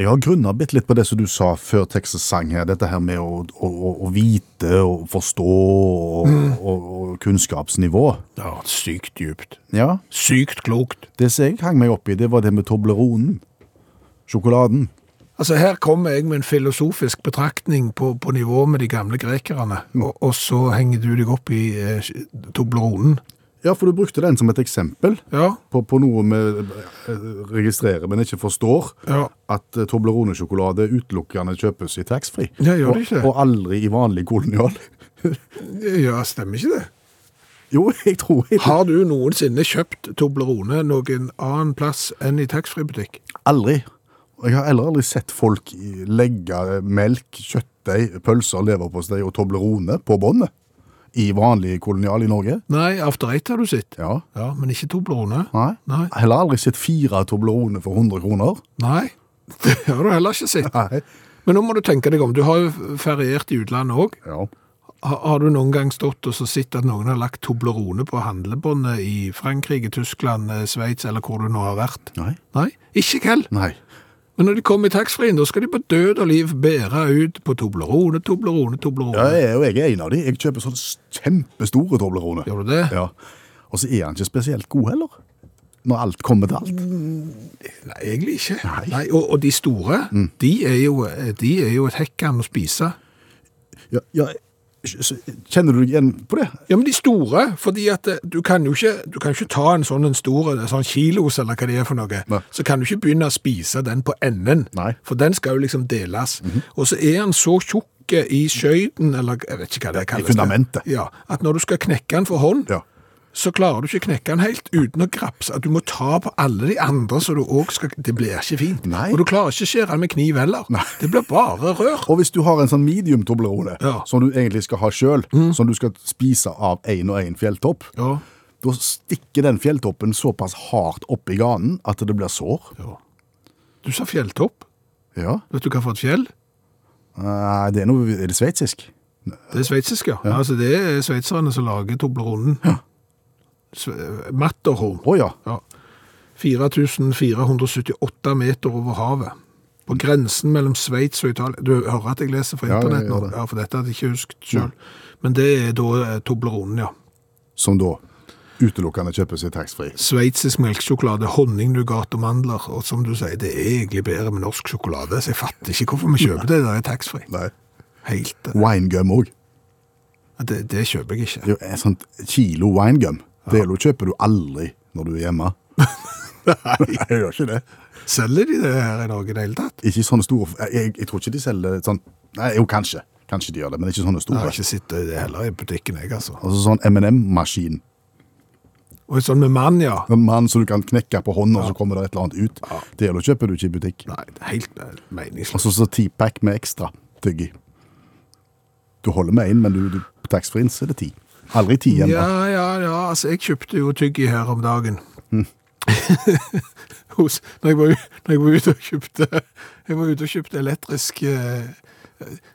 Jeg har grunna bitte litt på det som du sa før Texas sang her, dette her med å, å, å- vite og forstå og, og, og kunnskapsnivå. Ja, sykt djupt. Ja, Sykt klokt. det som jeg hang meg opp i, det var det med Tobleronen. Sjokoladen. Altså Her kommer jeg med en filosofisk betraktning på, på nivå med de gamle grekerne, og, og så henger du deg opp i eh, Tobleronen. Ja, for du brukte den som et eksempel Ja, på, på noe vi eh, registrerer, men ikke forstår. ja. At uh, Toblerone-sjokolade utelukkende kjøpes i taxfree. Ja, gjør det og, ikke? og aldri i vanlig kolonial. ja, stemmer ikke det? Jo, jeg tror jeg Har du noensinne kjøpt Toblerone noen annen plass enn i taxfree-butikk? Aldri. Jeg har heller aldri sett folk legge melk, kjøttdeig, pølser, leverpostei og Toblerone på båndet. I vanlig kolonial i Norge. Nei, After Eight har du sett. Ja. Ja, men ikke Toblerone. Nei. Nei. Heller aldri sett fire Toblerone for 100 kroner. Nei, det har du heller ikke sett. Nei. Men nå må du tenke deg om. Du har jo feriert i utlandet òg. Ja. Har, du noen gang stått og så sett at noen har lagt Toblerone på handlebåndet i Frankrike, Tyskland, eh, Sveits eller hvor du nå har vært? Nei. Nei, ikke hvem. Nei. Men når de kommer i taxfree-en, da skal de på død og liv bære ut på Toblerone, Toblerone, Toblerone. Ja, jeg, og jeg er en av de. Jeg kjøper sånne kjempestore Toblerone. Gjør du det? Ja. Og så er han ikke spesielt god heller. Når alt kommer til alt. Nei, egentlig ikke. Nei. og, og de store, de, er jo, de er jo et hekkan å spise. Ja, ja, kjenner du deg igjen på det? Ja, men de store, fordi at eh, du kan jo ikke, du kan ikke ta en sånn en stor, sånn kilos, eller hva det er for noe, Nei. så kan du ikke begynne å spise den på enden, Nei. for den skal jo liksom deles. Og så er den så tjukk i skjøyden, eller jeg vet ikke hva det kalles. det. fundamentet. Ja, at når du skal knekke den for hånd, Ja. Så klarer du ikke knekke den helt uten å grapse. At du må ta på alle de andre, så du også skal, det blir ikke fint. Nei. Og du klarer ikke å skjære den med kniv heller. Det blir bare rør. Og hvis du har en sånn medium Toblerone, Ja. som du egentlig skal ha sjøl, som du skal spise av én og én fjelltopp, Ja, da stikker den fjelltoppen såpass hardt opp i ganen at det blir sår. ja. Du sa fjelltopp. Ja. Vet du hva for et fjell? Nei, det er noe Er det sveitsisk? Det er sveitsisk, ja. Altså, det er sveitserne som lager Tobleronen. Sve- Matterhorn. Å ja. Ja. 4478 meter over havet. På grensen mellom Sveits og Italia. Du hører at jeg leser fra internett nå? Ja, for dette hadde jeg ikke husket sjøl. Men det er da eh, Tobleronen, ja. Som da utelukkende kjøpes i taxfree. Sveitsisk melkesjokolade, honning, nougat og mandler. Og som du sier, det er egentlig bedre med norsk sjokolade, så jeg fatter ikke hvorfor vi kjøper det der i taxfree. Helt eh, Winegum òg. det, det kjøper jeg ikke. En sånt kilo winegum. Det kjøper du aldri når du er hjemme. Nei, jeg gjør ikke det. Selger de det her i Norge i det hele tatt? Ikke sånne store Jeg, jeg tror ikke de selger sånn Nei, jo, kanskje. Kanskje de gjør det, men ikke sånne store. Jeg har ikke sett det heller i butikken, jeg, altså. Altså sånn M&M-maskin. Og sånn med mann, ja. En mann som du kan knekke på hånda, og så kommer det et eller annet ut. Det gjelder kjøper du ikke i butikk. Nei, det er helt eh, meningsløst. Og så så T-pack med ekstra tyggi. Du holder med én, men du, du, taxfree-en så er det ti. Aldri ti ennå. Ja, ja, ja, altså jeg kjøpte jo tyggi her om dagen. Hos, når, jeg var, når jeg var ute og kjøpte, jeg var ute og kjøpte elektrisk, eh,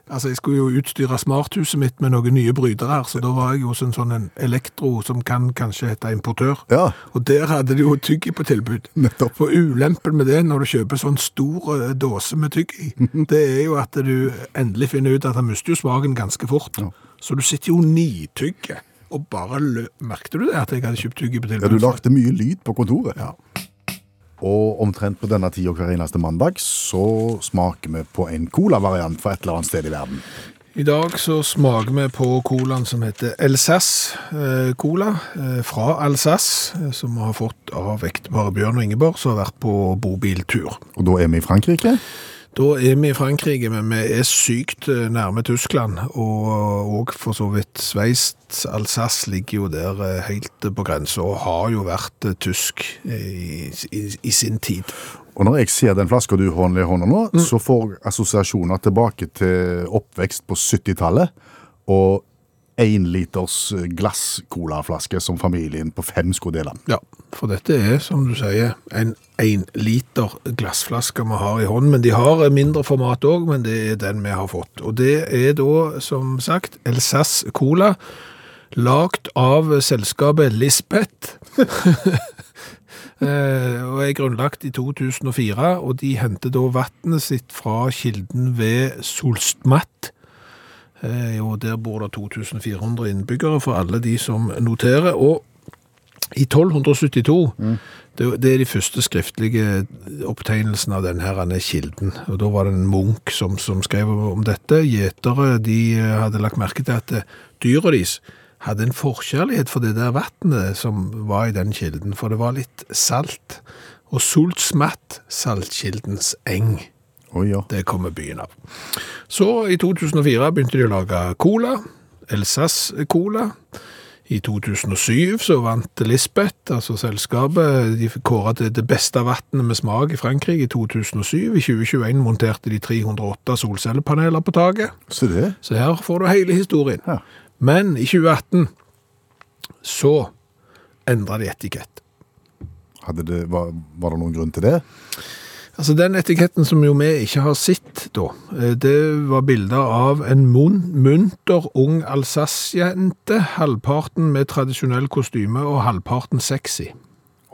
altså jeg skulle jo utstyre smarthuset mitt med noen nye brytere her, så da var jeg jo hos en sånn en elektro som kan kanskje hete importør. Ja. Og der hadde de jo tyggi på tilbud. Nettopp. For ulempen med det når du kjøper sånn stor eh, dåse med tyggi, det er jo at du endelig finner ut at han mister jo smaken ganske fort. Så du sitter jo nitygge og bare lø... Merkte du det at jeg hadde kjøpt tyggi på tilbud? Ja, du lagde mye lyd på kontoret. Ja. Og omtrent på denne tida hver eneste mandag så smaker vi på en cola-variant fra et eller annet sted i verden. I dag så smaker vi på colaen som heter Elsass eh, Cola eh, fra Alsace, eh, som vi har fått av vektbare Bjørn og Ingeborg, som har vært på bobiltur. Og da er vi i Frankrike. Da er vi i Frankrike, men vi er sykt eh, nærme Tyskland, og, og for så vidt Sveits. Alsace ligger jo der eh, helt på grensa, og har jo vært eh, tysk i, i, i sin tid. Og når jeg ser den flaska du har i hånda nå, så får assosiasjoner tilbake til oppvekst på 70-tallet. Og én liters glass-colaflaske som familien på fem skulle dele. Ja, for dette er, som du sier, en en liter glassflaske vi har i hånden, men de har mindre format òg, men det er den vi har fått. Og det er da, som sagt, Elsass Cola, lagt av selskapet Lisbeth. Eh, og er grunnlagt i 2004, og de henter da vannet sitt fra kilden ved Solstmatt. Eh, og der bor det 2400 innbyggere for alle de som noterer. Og i 1272, det, det er de første skriftlige opptegnelsene av denne kilden. Og da var det en munk som, som skrev om dette. Gjetere de hadde lagt merke til at eh, dyra deres hadde en forkjærlighet for det der vannet som var i den kilden, for det var litt salt. Og Solsmatt, saltkildens eng. Oi, ja. Det kommer byen av. Så i 2004 begynte de å lage cola, Elsass Cola. I 2007 så vant Lisbeth, altså selskapet, de kåret til det beste vannet med smak i Frankrike i 2007. I 2021 monterte de 308 solcellepaneler på taket. Se det. Så her får du hele historien. Ja. Men i 2018 så endret de etikett. Det, var, var det noen grunn til det? Altså Den etiketten som jo vi ikke har sett, da, eh, det var bilder av en mun, munter ung Alsace-jente, halvparten med tradisjonell kostyme og halvparten sexy.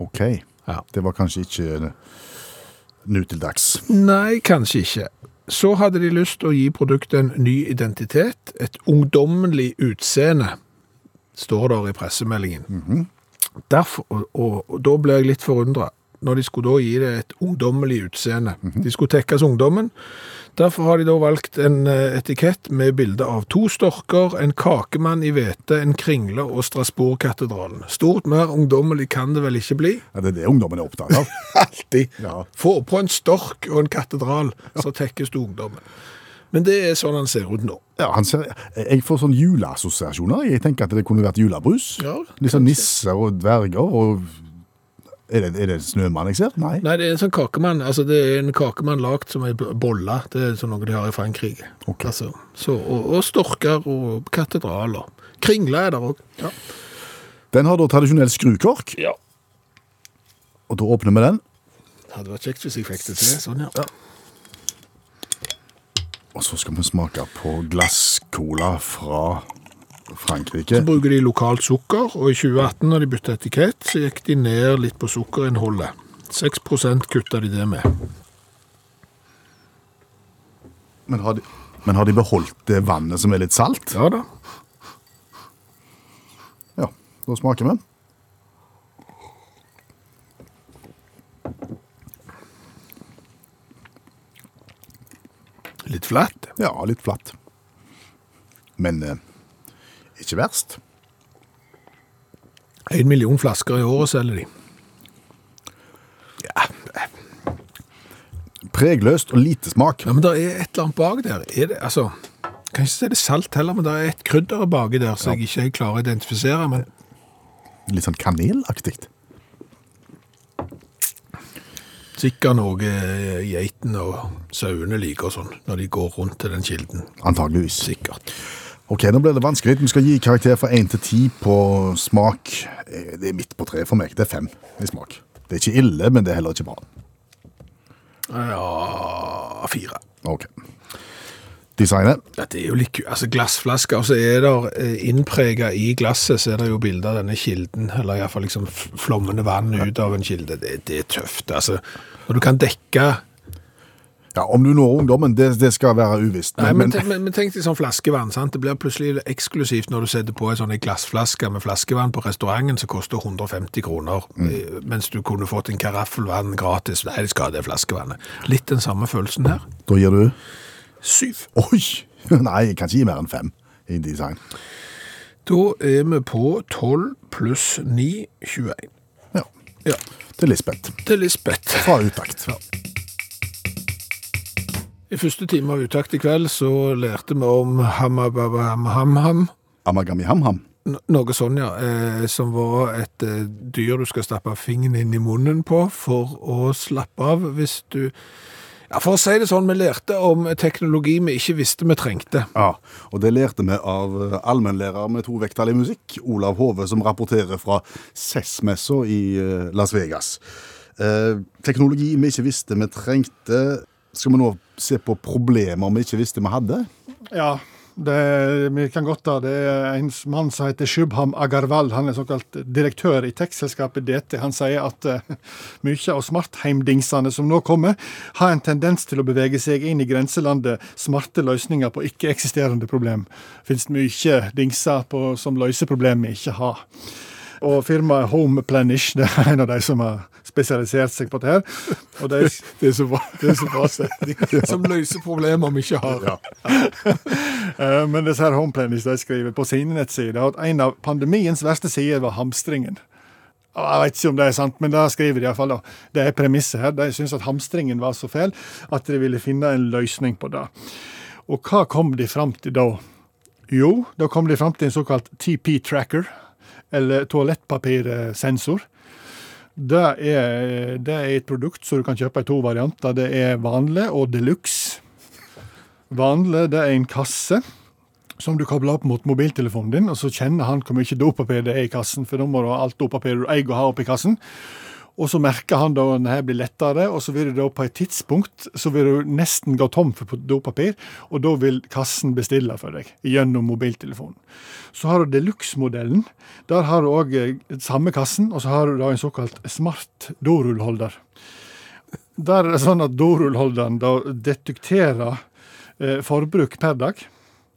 Ok. Ja. Det var kanskje ikke nå til dags. Nei, kanskje ikke. Så hadde de lyst til å gi produktet en ny identitet, et ungdommelig utseende, står der i pressemeldingen. Derfor, og, og, og da ble jeg litt forundret, når de skulle da gi det et ungdommelig utseende. De skulle tekkes ungdommen. Derfor har de da valgt en eh, etikett med bilde av to storker, en kakemann i hvete, en kringle og Strasbourg-katedralen. Stort mer ungdommelig kan det vel ikke bli? Ja, det er det ungdommen er opptatt av. Alltid. Ja. Få på en stork og en katedral, så tekkes du ungdommen. Men det er sånn han ser ut nå. Ja, han ser, jeg får sånn juleassosiasjoner. Jeg tenker at det kunne vært julebrus. Ja, Litt sånn nisser og dverger og Er det, er det snømann jeg ser? Nei. Nei, det er en sånn kakemann. Altså, det er en kakemann lagd som er bolle. Det er sånn noe de har i Frankrike. Okay. Altså, så, og, og storker og katedraler. Kringler er der òg. Ja. Den har da tradisjonell skrukork, ja. og da åpner vi den. Det Hadde vært kjekt hvis jeg fikk det til. Sånn, ja. Og så skal vi smake på glasscola fra Frankrike. Så bruker de lokalt sukker, og i 2018 når de bytta etikett, så gikk de ned litt på sukkerinnholdet. 6% kutta de det med. Men har, de, men har de beholdt det vannet som er litt salt? Ja da. Ja, da smaker vi. Litt flatt. Ja, litt flatt. Men eh, ikke verst. En million flasker i året selger de. Pregløst og lite smak. Ja, men det er et eller annet bak der. Er det, altså, kan ikke si det er salt heller, men det er et krydder baki der som jeg ikke klarer å identifisere. Men Litt sånn kanelaktig. sikkert noe eh, geitene og sauene liker sånn, når de går rundt til den kilden. Antageligvis. Sikkert. Ok, nå blir det vanskelig. Vi skal gi karakter fra 1 til 10 på smak. Eh, Det er midt på treet for meg. Det er 5 i smak. Det er ikke ille, men det er heller ikke bra. Ja, fire. Ok. Designet. Det er jo litt ku- Altså, glassflasker, og så er det innpreget i glasset, så er det jo bilder av denne kilden, eller i hvert fall liksom flommende vann ut av en kilde. Det, det er tøft, altså. Når du kan dekke Ja, Om du når ungdommen, det, det skal være uvisst. Nei, men, men, men, men tenk deg sånn flaskevann, sant? Det blir plutselig eksklusivt når du setter på en sånn glassflaske med flaskevann på restauranten som koster 150 kroner, mm. mens du kunne fått en karaffelvann gratis. Nei, de skal ha det flaskevannet. Litt den samme følelsen her. da gir du Syv. Oi! Nei, jeg kan ikke gi mer enn 5 i design. Da er vi på 12 pluss 9, 21. Ja. Ja, Til Lisbeth. til Lisbeth. Fra utakt. I første time av Utakt i kveld så lærte vi om hamababam-ham-ham. Noe sånn, ja. Eh, som var et eh, dyr du skal stappe fingeren inn i munnen på for å slappe av hvis du Ja, for å si det sånn, vi lærte om teknologi vi ikke visste vi trengte. Ja, og det lærte vi av allmennlærer med to vekttall i musikk, Olav Hove, som rapporterer fra CES-messa i eh, Las Vegas. Eh, teknologi vi ikke visste vi trengte. Skal vi nå se på problemer vi ikke visste vi hadde? Ja, det, vi kan godt da, det. er En mann som heter Shubham Agarwal, han er såkalt direktør i tekstselskapet DT. Han sier at uh, mye av smartheimdingsene som nå kommer, har en tendens til å bevege seg inn i grenselandet smarte løsninger på ikke-eksisterende problem. Finnes mye dingser på, som løser problemer vi ikke har. Og firmaet Homeplenish det er en av de som har spesialisert seg på det her. Og de, Det er så bra, det er så bra setning. Som løser problemer vi ikke har. Ja. Men disse her Homeplanish de skriver på sine nettsider at en av pandemiens verste sider var hamstringen. Jeg vet ikke om det er sant, men da skriver de iallfall. Det er premisset her. De syns at hamstringen var så fæl at de ville finne en løsning på det. Og hva kom de fram til da? Jo, da kom de fram til en såkalt TP-tracker, eller toalettpapirsensor. Det er, det er et produkt som du kan kjøpe i to varianter. Det er vanlig og deluxe. Vanlig det er en kasse som du kobler opp mot mobiltelefonen din, og så kjenner han hvor mye dopapir det er i kassen, for da må du ha alt dopapir du eier å ha oppi kassen. Og så merker han da at det blir lettere, og så vil du da på et tidspunkt så vil du nesten gå tom for dopapir, og da vil kassen bestille for deg gjennom mobiltelefonen. Så har du deluxe-modellen. Der har du òg samme kassen, og så har du da en såkalt smart dorullholder. Der er det sånn at dorullholderen da detekterer eh, forbruk per dag.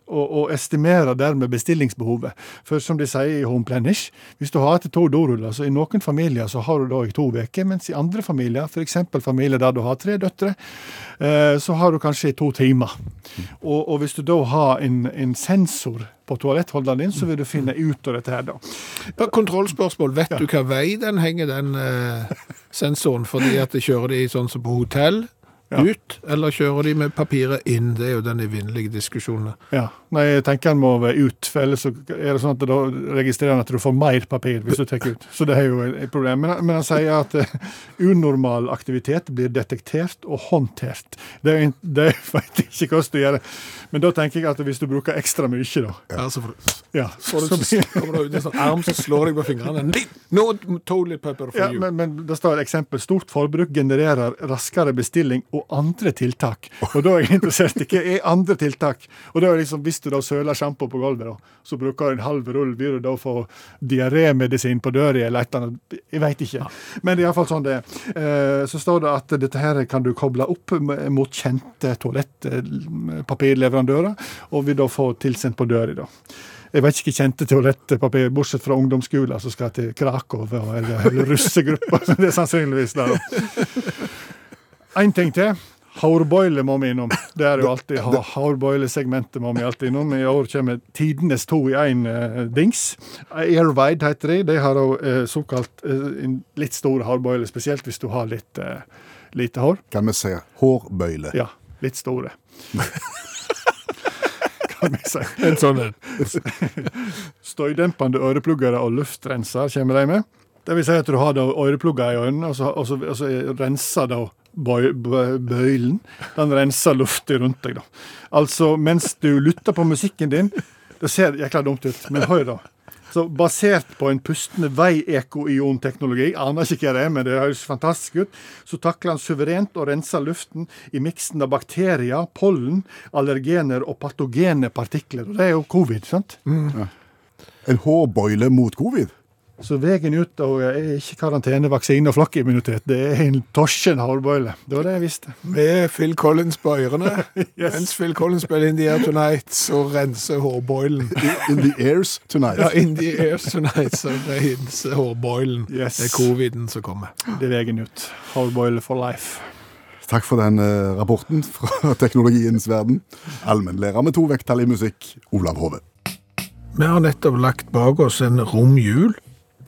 Og, og estimerer dermed bestillingsbehovet. For som de sier i Homeplenish, hvis du har etter to doruller, så i noen familier så har du da i to uker, mens i andre familier, f.eks. familier der du har tre døtre, eh, så har du kanskje i to timer. Og, og hvis du da har en, en sensor på toalettholderen din, så vil du finne ut av dette her, da. Bare kontrollspørsmål. Vet du hva vei den henger, den eh, sensoren? Fordi at de kjører de sånn som på hotell, Ja. ut, eller kjører de med papiret inn? Det er jo den evinnelige diskusjonen. Ja, Nei, jeg tenker den må være ut, for ellers så er det sånn at da registrerer han at du får mer papir hvis du tar ut. Så det er jo et problem. Men, men han sier at eh, unormal aktivitet blir detektert og håndtert. Det, er det vet jeg ikke hvordan du gjør. Men da tenker jeg at hvis du bruker ekstra mye, da Ja, så får du, ja, får så du, så kommer du ut en sånn arm som slår deg på fingrene. No toilet paper for Ja, you. men, men det står et eksempel. Stort forbruk genererer raskere bestilling og andre tiltak. Og da er jeg interessert i hva er andre tiltak. Og det er liksom, Hvis du da søler sjampo på gulvet, da, så bruker du en halv rull, vil du da få diarémedisin på døra eller et eller annet. Jeg veit ikke. Men det er iallfall sånn det er. Eh, Så står det at dette her kan du koble opp mot kjente toalettpapirleverandører, og vil da få tilsendt på døra. da. Jeg vet ikke kjente toalettpapir, bortsett fra ungdomsskolen som skal til Krakow eller, eller russegrupper. Det er sannsynligvis der. Én ting til. Hårboile må vi innom. Det er jo alltid Hårbøylesegmentet må vi alltid innom. I år kommer tidenes to i én dings. Airwide heter de. De har òg eh, såkalt eh, litt store hårbøyler, spesielt hvis du har litt eh, lite hår. Kan vi si hårbøyle? Ja, litt store. kan vi si. En sånn en. Støydempende øreplugger og luftrenser kommer de med. Det vil si at du har øreplugger i øynene, og så, og så, og så renser da bøylen. Den renser lufta rundt deg, da. Altså, mens du lytter på musikken din Det ser jækla dumt ut, men hør, da. Så Basert på en pustende vei-eko-ion-teknologi, aner ikke hva det er, men det høres fantastisk ut, så takler han suverent å rense luften i miksen av bakterier, pollen, allergener og patogene partikler. Og det er jo covid, sant? En hårbøyle mot covid? Så veien ut og er ikke karantene, vaksine og flokkimmunitet. Det er en torskende hårbøyle. Det var det jeg visste. Med Phil Collins på ørene. Mens Phil Collins spiller In the Air Tonight, så renser hårbøylen. In the airs tonight. Ja, In the Airs Tonight, så renser hårbøylen. Yes. Det er coviden som kommer. Det er veien ut. Hårbøyle for life. Takk for den eh, rapporten fra teknologiens verden. Allmennlærer med to vekttall i musikk, Olav Hove. Vi har nettopp lagt bak oss en romjul.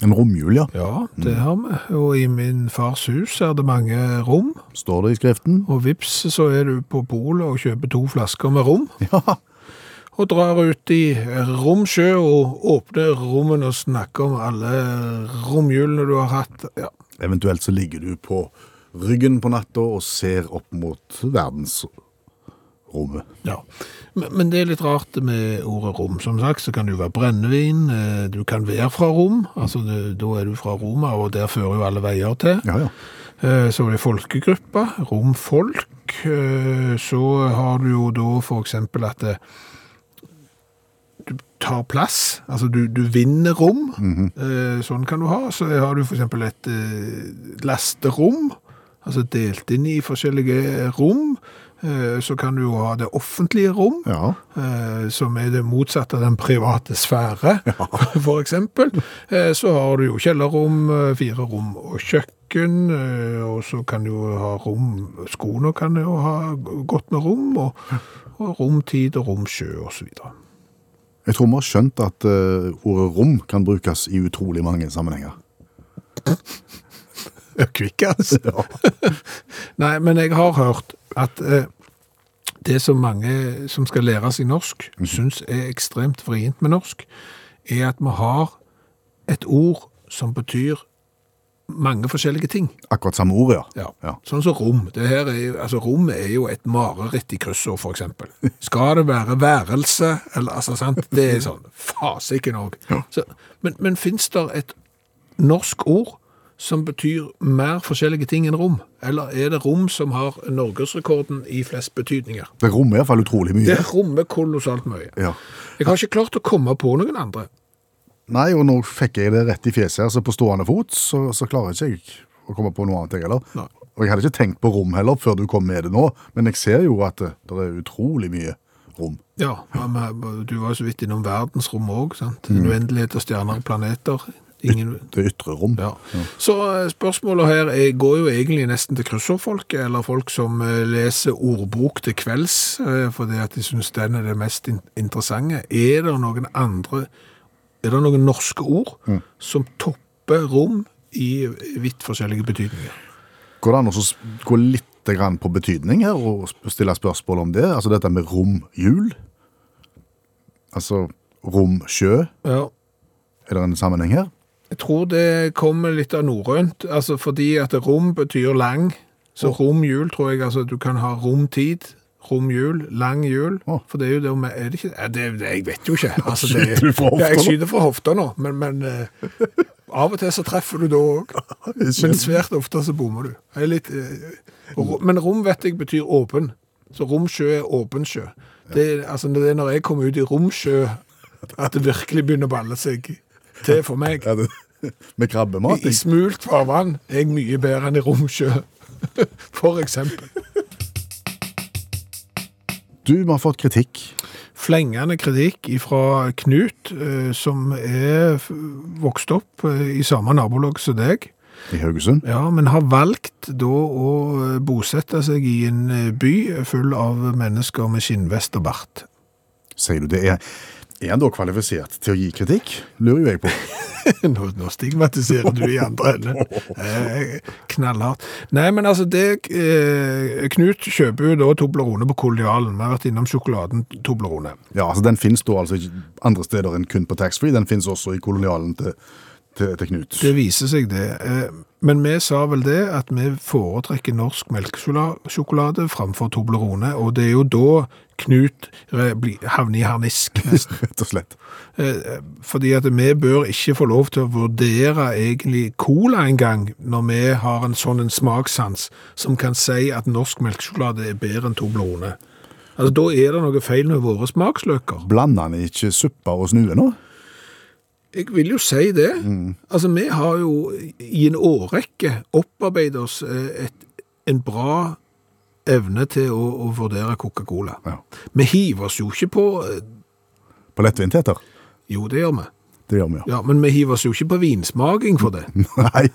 En romjul, ja. Ja, det har vi. Og i min fars hus er det mange rom. Står det i skriften? Og vips, så er du på polet og kjøper to flasker med rom. Ja. Og drar ut i romsjø og åpner rommene og snakker om alle romjulene du har hatt. Ja, Eventuelt så ligger du på ryggen på natta og ser opp mot verdensrommet. ja. Men, men det er litt rart med ordet rom. Som sagt så kan det jo være brennevin, eh, du kan være fra Rom, altså det, da er du fra Roma, og der fører jo alle veier til. Ja, ja. Eh, Så er det folkegruppa, romfolk. Eh, Så har du jo da eksempel at det, du tar plass, altså du, du vinner rom. Eh, Sånn kan du ha. Så har du eksempel et lasterom, altså delt inn i forskjellige rom. Eh, Så kan du jo ha det offentlige rom, Ja. eh, som er det motsatte av den private sfære, for eksempel. Eh, Så har du jo kjellerrom, fire rom og kjøkken, og så kan du jo ha rom, skoene kan jo ha godt med rom, og, og romtid og romsjø videre. Jeg tror vi har skjønt at ordet rom kan brukes i utrolig mange sammenhenger. Kvikk, altså. Nei, men jeg har hørt at eh, det som mange som skal lære seg norsk, syns er ekstremt vrient med norsk, er at vi har et ord som betyr mange forskjellige ting. Akkurat samme ord, ja. Ja. Ja. Sånn som rom. Det her er, altså, rom er jo et mareritt i kryssord, eksempel. Skal det være værelse, eller altså, sant? Det er sånn, fasiken òg. Men, men fins det et norsk ord som betyr mer forskjellige ting enn rom? Eller er det rom som har norgesrekorden i flest betydninger? Det rommer i hvert fall utrolig mye. Det rommer kolossalt mye. Ja. Jeg har ikke klart å komme på noen andre. Nei, og nå fikk jeg det rett i fjeset her, så på stående fot, så, så klarer ikke jeg å komme på noe annet, jeg heller. Nei. Og jeg hadde ikke tenkt på rom heller før du kom med det nå, men jeg ser jo at det, det er utrolig mye rom. Ja, men du var jo så vidt innom verdensrommet òg, sant? En uendelighet av stjerner og planeter. Ingen... Det ytre rom. Ja. Så eh, spørsmålet her er, går jo egentlig nesten til kryssordfolket, eller folk som eh, leser ordbok til kvelds, eh, fordi at de synes den er det mest interessante. Er det noen andre, er det noen norske ord som topper rom i vidt forskjellige betydninger? Går det an å gå litt på betydning her og stille spørsmål om det? Altså dette med romhjul? Altså romsjø? Ja. Er det en sammenheng her? Jeg tror det kommer litt av norrønt, altså fordi at rom betyr lang, så romjul tror jeg, altså du kan ha romtid, romjul, lang jul, Oh. for det er jo det, med- er det ikke, det, det jeg vet jo ikke. Altså, det, skyter du fra hofta Ja, jeg skyter fra hofta nå, men, men uh, av og til så treffer du da òg. men svært ofte så bommer du. Litt, uh, men rom vet jeg betyr åpen, så romsjø er åpen sjø. Det, altså, det er når jeg kommer ut i romsjø at det virkelig begynner å balle seg til for meg. Ja, det med krabbemat? I, smult farvann er jeg mye bedre enn i romsjø, for eksempel. Du, vi har fått kritikk. Flengende kritikk fra Knut, eh, som er vokst opp eh, i samme nabolag som deg, I Haugesund. ja, men har valgt da å eh, bosette seg i en by full av mennesker med skinnvest og bart. Sier du det er Er han da kvalifisert til å gi kritikk? Lurer jo jeg på. Nå, nå stigmatiserer du i andre enden. Eh, knallhardt. Nei, men altså, det eh, Knut kjøper jo da Toblerone på Kolonialen. Vi har vært innom sjokoladen Toblerone. Ja, altså Den finnes da altså ikke andre steder enn kun på taxfree. Den finnes også i kolonialen til, til, til Knut. Det viser seg det. Eh, Men vi sa vel det at vi foretrekker norsk melkesjokolade framfor Toblerone, og det er jo da Knut havner i harnisk nesten. Rett og slett. Eh, Fordi at vi bør ikke få lov til å vurdere egentlig cola en gang, når vi har en sånn en smakssans som kan si at norsk melkesjokolade er bedre enn Toblerone. Altså, da er det noe feil med våre smaksløker. Blander han ikke suppa og snue nå? Jeg vil jo si det. Altså, vi har jo i en årrekke opparbeidet oss eh, et, en bra evne til å, å vurdere Coca-Cola. Ja. Vi hiver oss jo ikke på eh, På lettvintheter? Jo, det gjør vi. Det gjør vi, ja. Ja, men vi hiver oss jo ikke på vinsmaking for det. Nei.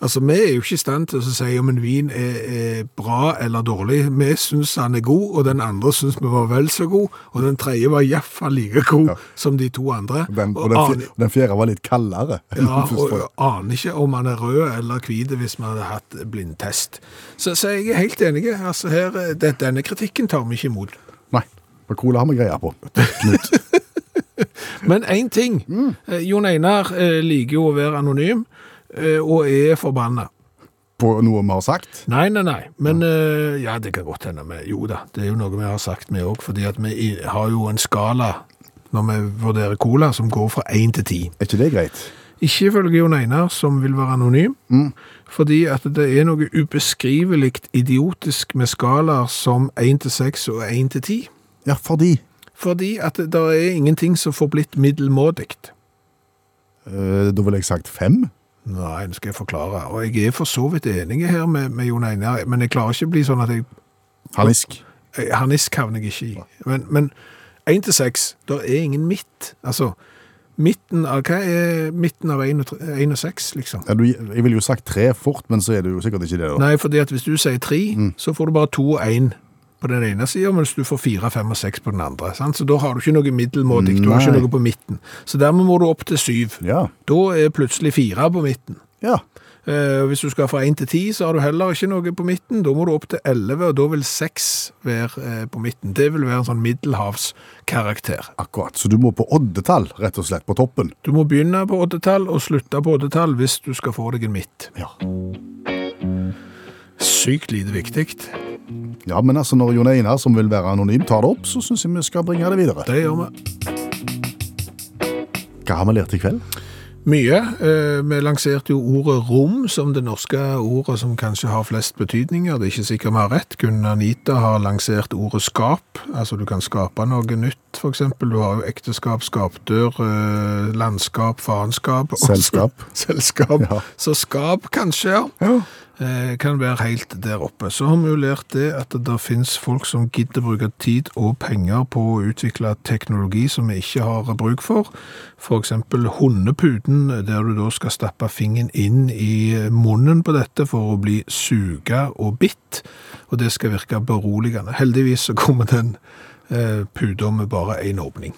Altså, Vi er jo ikke i stand til å si om en vin er, er bra eller dårlig. Vi syns han er god, og den andre syns vi var vel så god, og den tredje var iallfall like god som de to andre. Den, og Og den, aner- den fjerde var litt kaldere. Ja, og aner ikke om han er rød eller hvit hvis vi hadde hatt blindtest. Så, så jeg er helt enig. Altså her, det, denne kritikken tar vi ikke imot. Nei. For cola har vi greia på. Men én ting. Mm. Eh, Jon Einar eh, liker jo å være anonym, og er forbanna. På noe vi har sagt. Nei, nei, nei. Men eh, ja, det kan godt hende. vi- Jo da, det er jo noe vi har sagt vi òg. fordi at vi har jo en skala når vi vurderer cola som går fra én til ti. Er ikke det greit? Ikke ifølge Jon Einar, som vil være anonym, fordi at det er noe ubeskrivelig idiotisk med skalaer som 1 til 6 og 1 til 10. Ja, fordi Fordi at det det er ingenting som får blitt middelmådig. eh, Da ville jeg sagt fem. Nei, nå skal jeg forklare. Og jeg er for så vidt enig her med, med Jon Einar, men jeg klarer ikke å bli sånn at jeg Harnisk. Harnisk havner jeg ikke i. Men, men 1 til 6, der er ingen midt. Altså, midten av, hva er midten av 1 og 6, liksom? Ja, du, jeg ville jo sagt tre fort, men så er det jo sikkert ikke det. da. Nei, fordi at hvis du sier 3, så får du bare 2 og 1 på den ene siden, mens du får 4, 5 og 6 på den andre. Sant? Så da har du ikke noe middelmådig, du har ikke noe på midten. Så dermed må du opp til 7. Ja. Da er plutselig 4 på midten. ja. Eh, hvis du skal fra 1 til 10, så har du heller ikke noe på midten. Da må du opp til 11, og da vil 6 være eh, på midten. Det vil være en sånn middelhavskarakter. Akkurat. Så du må på oddetall, rett og slett, på toppen. Du må begynne på oddetall og slutte på oddetall hvis du skal få deg en midt. Ja. Sykt lite viktig. ja, men altså når Jon Einar, som vil være anonym, tar det opp, så syns jeg vi skal bringe det videre. Det gjør vi. Hva har vi lært i kveld? Mye. Eh, Vi lanserte jo ordet rom som det norske ordet som kanskje har flest betydninger. Det er ikke sikkert vi har rett. Gunn Anita har lansert ordet skap. Altså du kan skape noe nytt, eksempel. Du har jo ekteskap, skapdør, eh, landskap, faenskap. Selskap. Selskap. Ja. Så skap kanskje, ja. Eh, kan være helt der oppe. Så har vi jo lært det at det finnes folk som gidder bruke tid og penger på å utvikle teknologi som vi ikke har bruk for. Eksempel hundeputen, der du da skal stappe fingeren inn i munnen på dette for å bli suga og bitt, og det skal virke beroligende. Heldigvis så kommer den eh, med bare én åpning.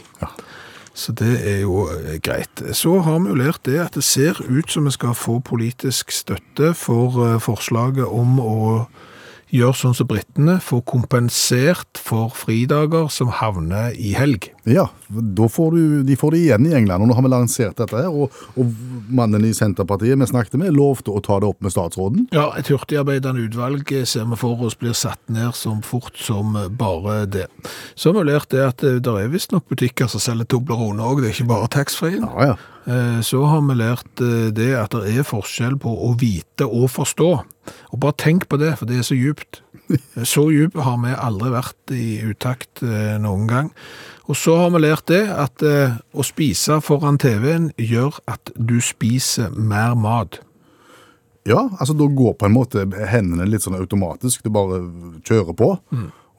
Så det er jo eh, greit. Så har vi jo lært det at det ser ut som vi skal få politisk støtte for eh, forslaget om å gjøre sånn som brittene, får kompensert for fridager som havner i helg. Ja, da får du, de får det igjen i England, og nå har vi lansert dette her, og, og mannen i Senterpartiet vi snakket med lovte å ta det opp med statsråden. Ja, et hurtigarbeidende utvalg eh, ser vi for oss blir satt ned som fort som bare det. Så har vi lært det at det er visstnok butikker som selger Toblerone òg, det er ikke bare taxfree. Ja, ja. Eh, Så har vi lært eh, det at det er forskjell på å vite og forstå. Og bare tenk på det, for det er så djupt. Så djup har vi aldri vært i utakt eh, noen gang. Og så har vi lært det at eh, å spise foran TV-en gjør at du spiser mer mat. Ja, altså da går på en måte hendene litt sånn automatisk. Du bare kjører på,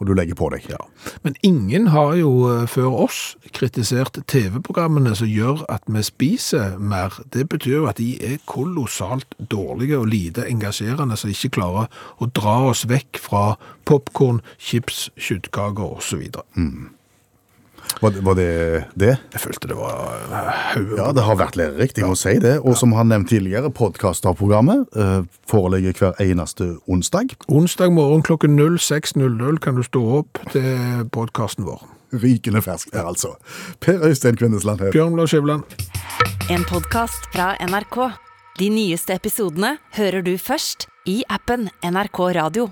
og du legger på deg. Ja. Men ingen har jo eh, før oss kritisert TV-programmene som gjør at vi spiser mer. Det betyr jo at de er kolossalt dårlige og lite engasjerende, som ikke klarer å dra oss vekk fra popcorn, chips, kjøttkaker osv. Var, det- var det det? Jeg følte det var eh. Ja, det har vært lærerikt, jeg må si det. Og som han nevnt tidligere, podkasterprogrammet uh, eh, foreligger hver eneste onsdag. Onsdag morgen klokken 06.00 kan du stå opp til podkasten vår. Rykende fersk der, altså. Per Øystein Kvindesland her. Bjørn Lars Skjæveland. En podkast fra NRK. De nyeste episodene hører du først i appen NRK Radio.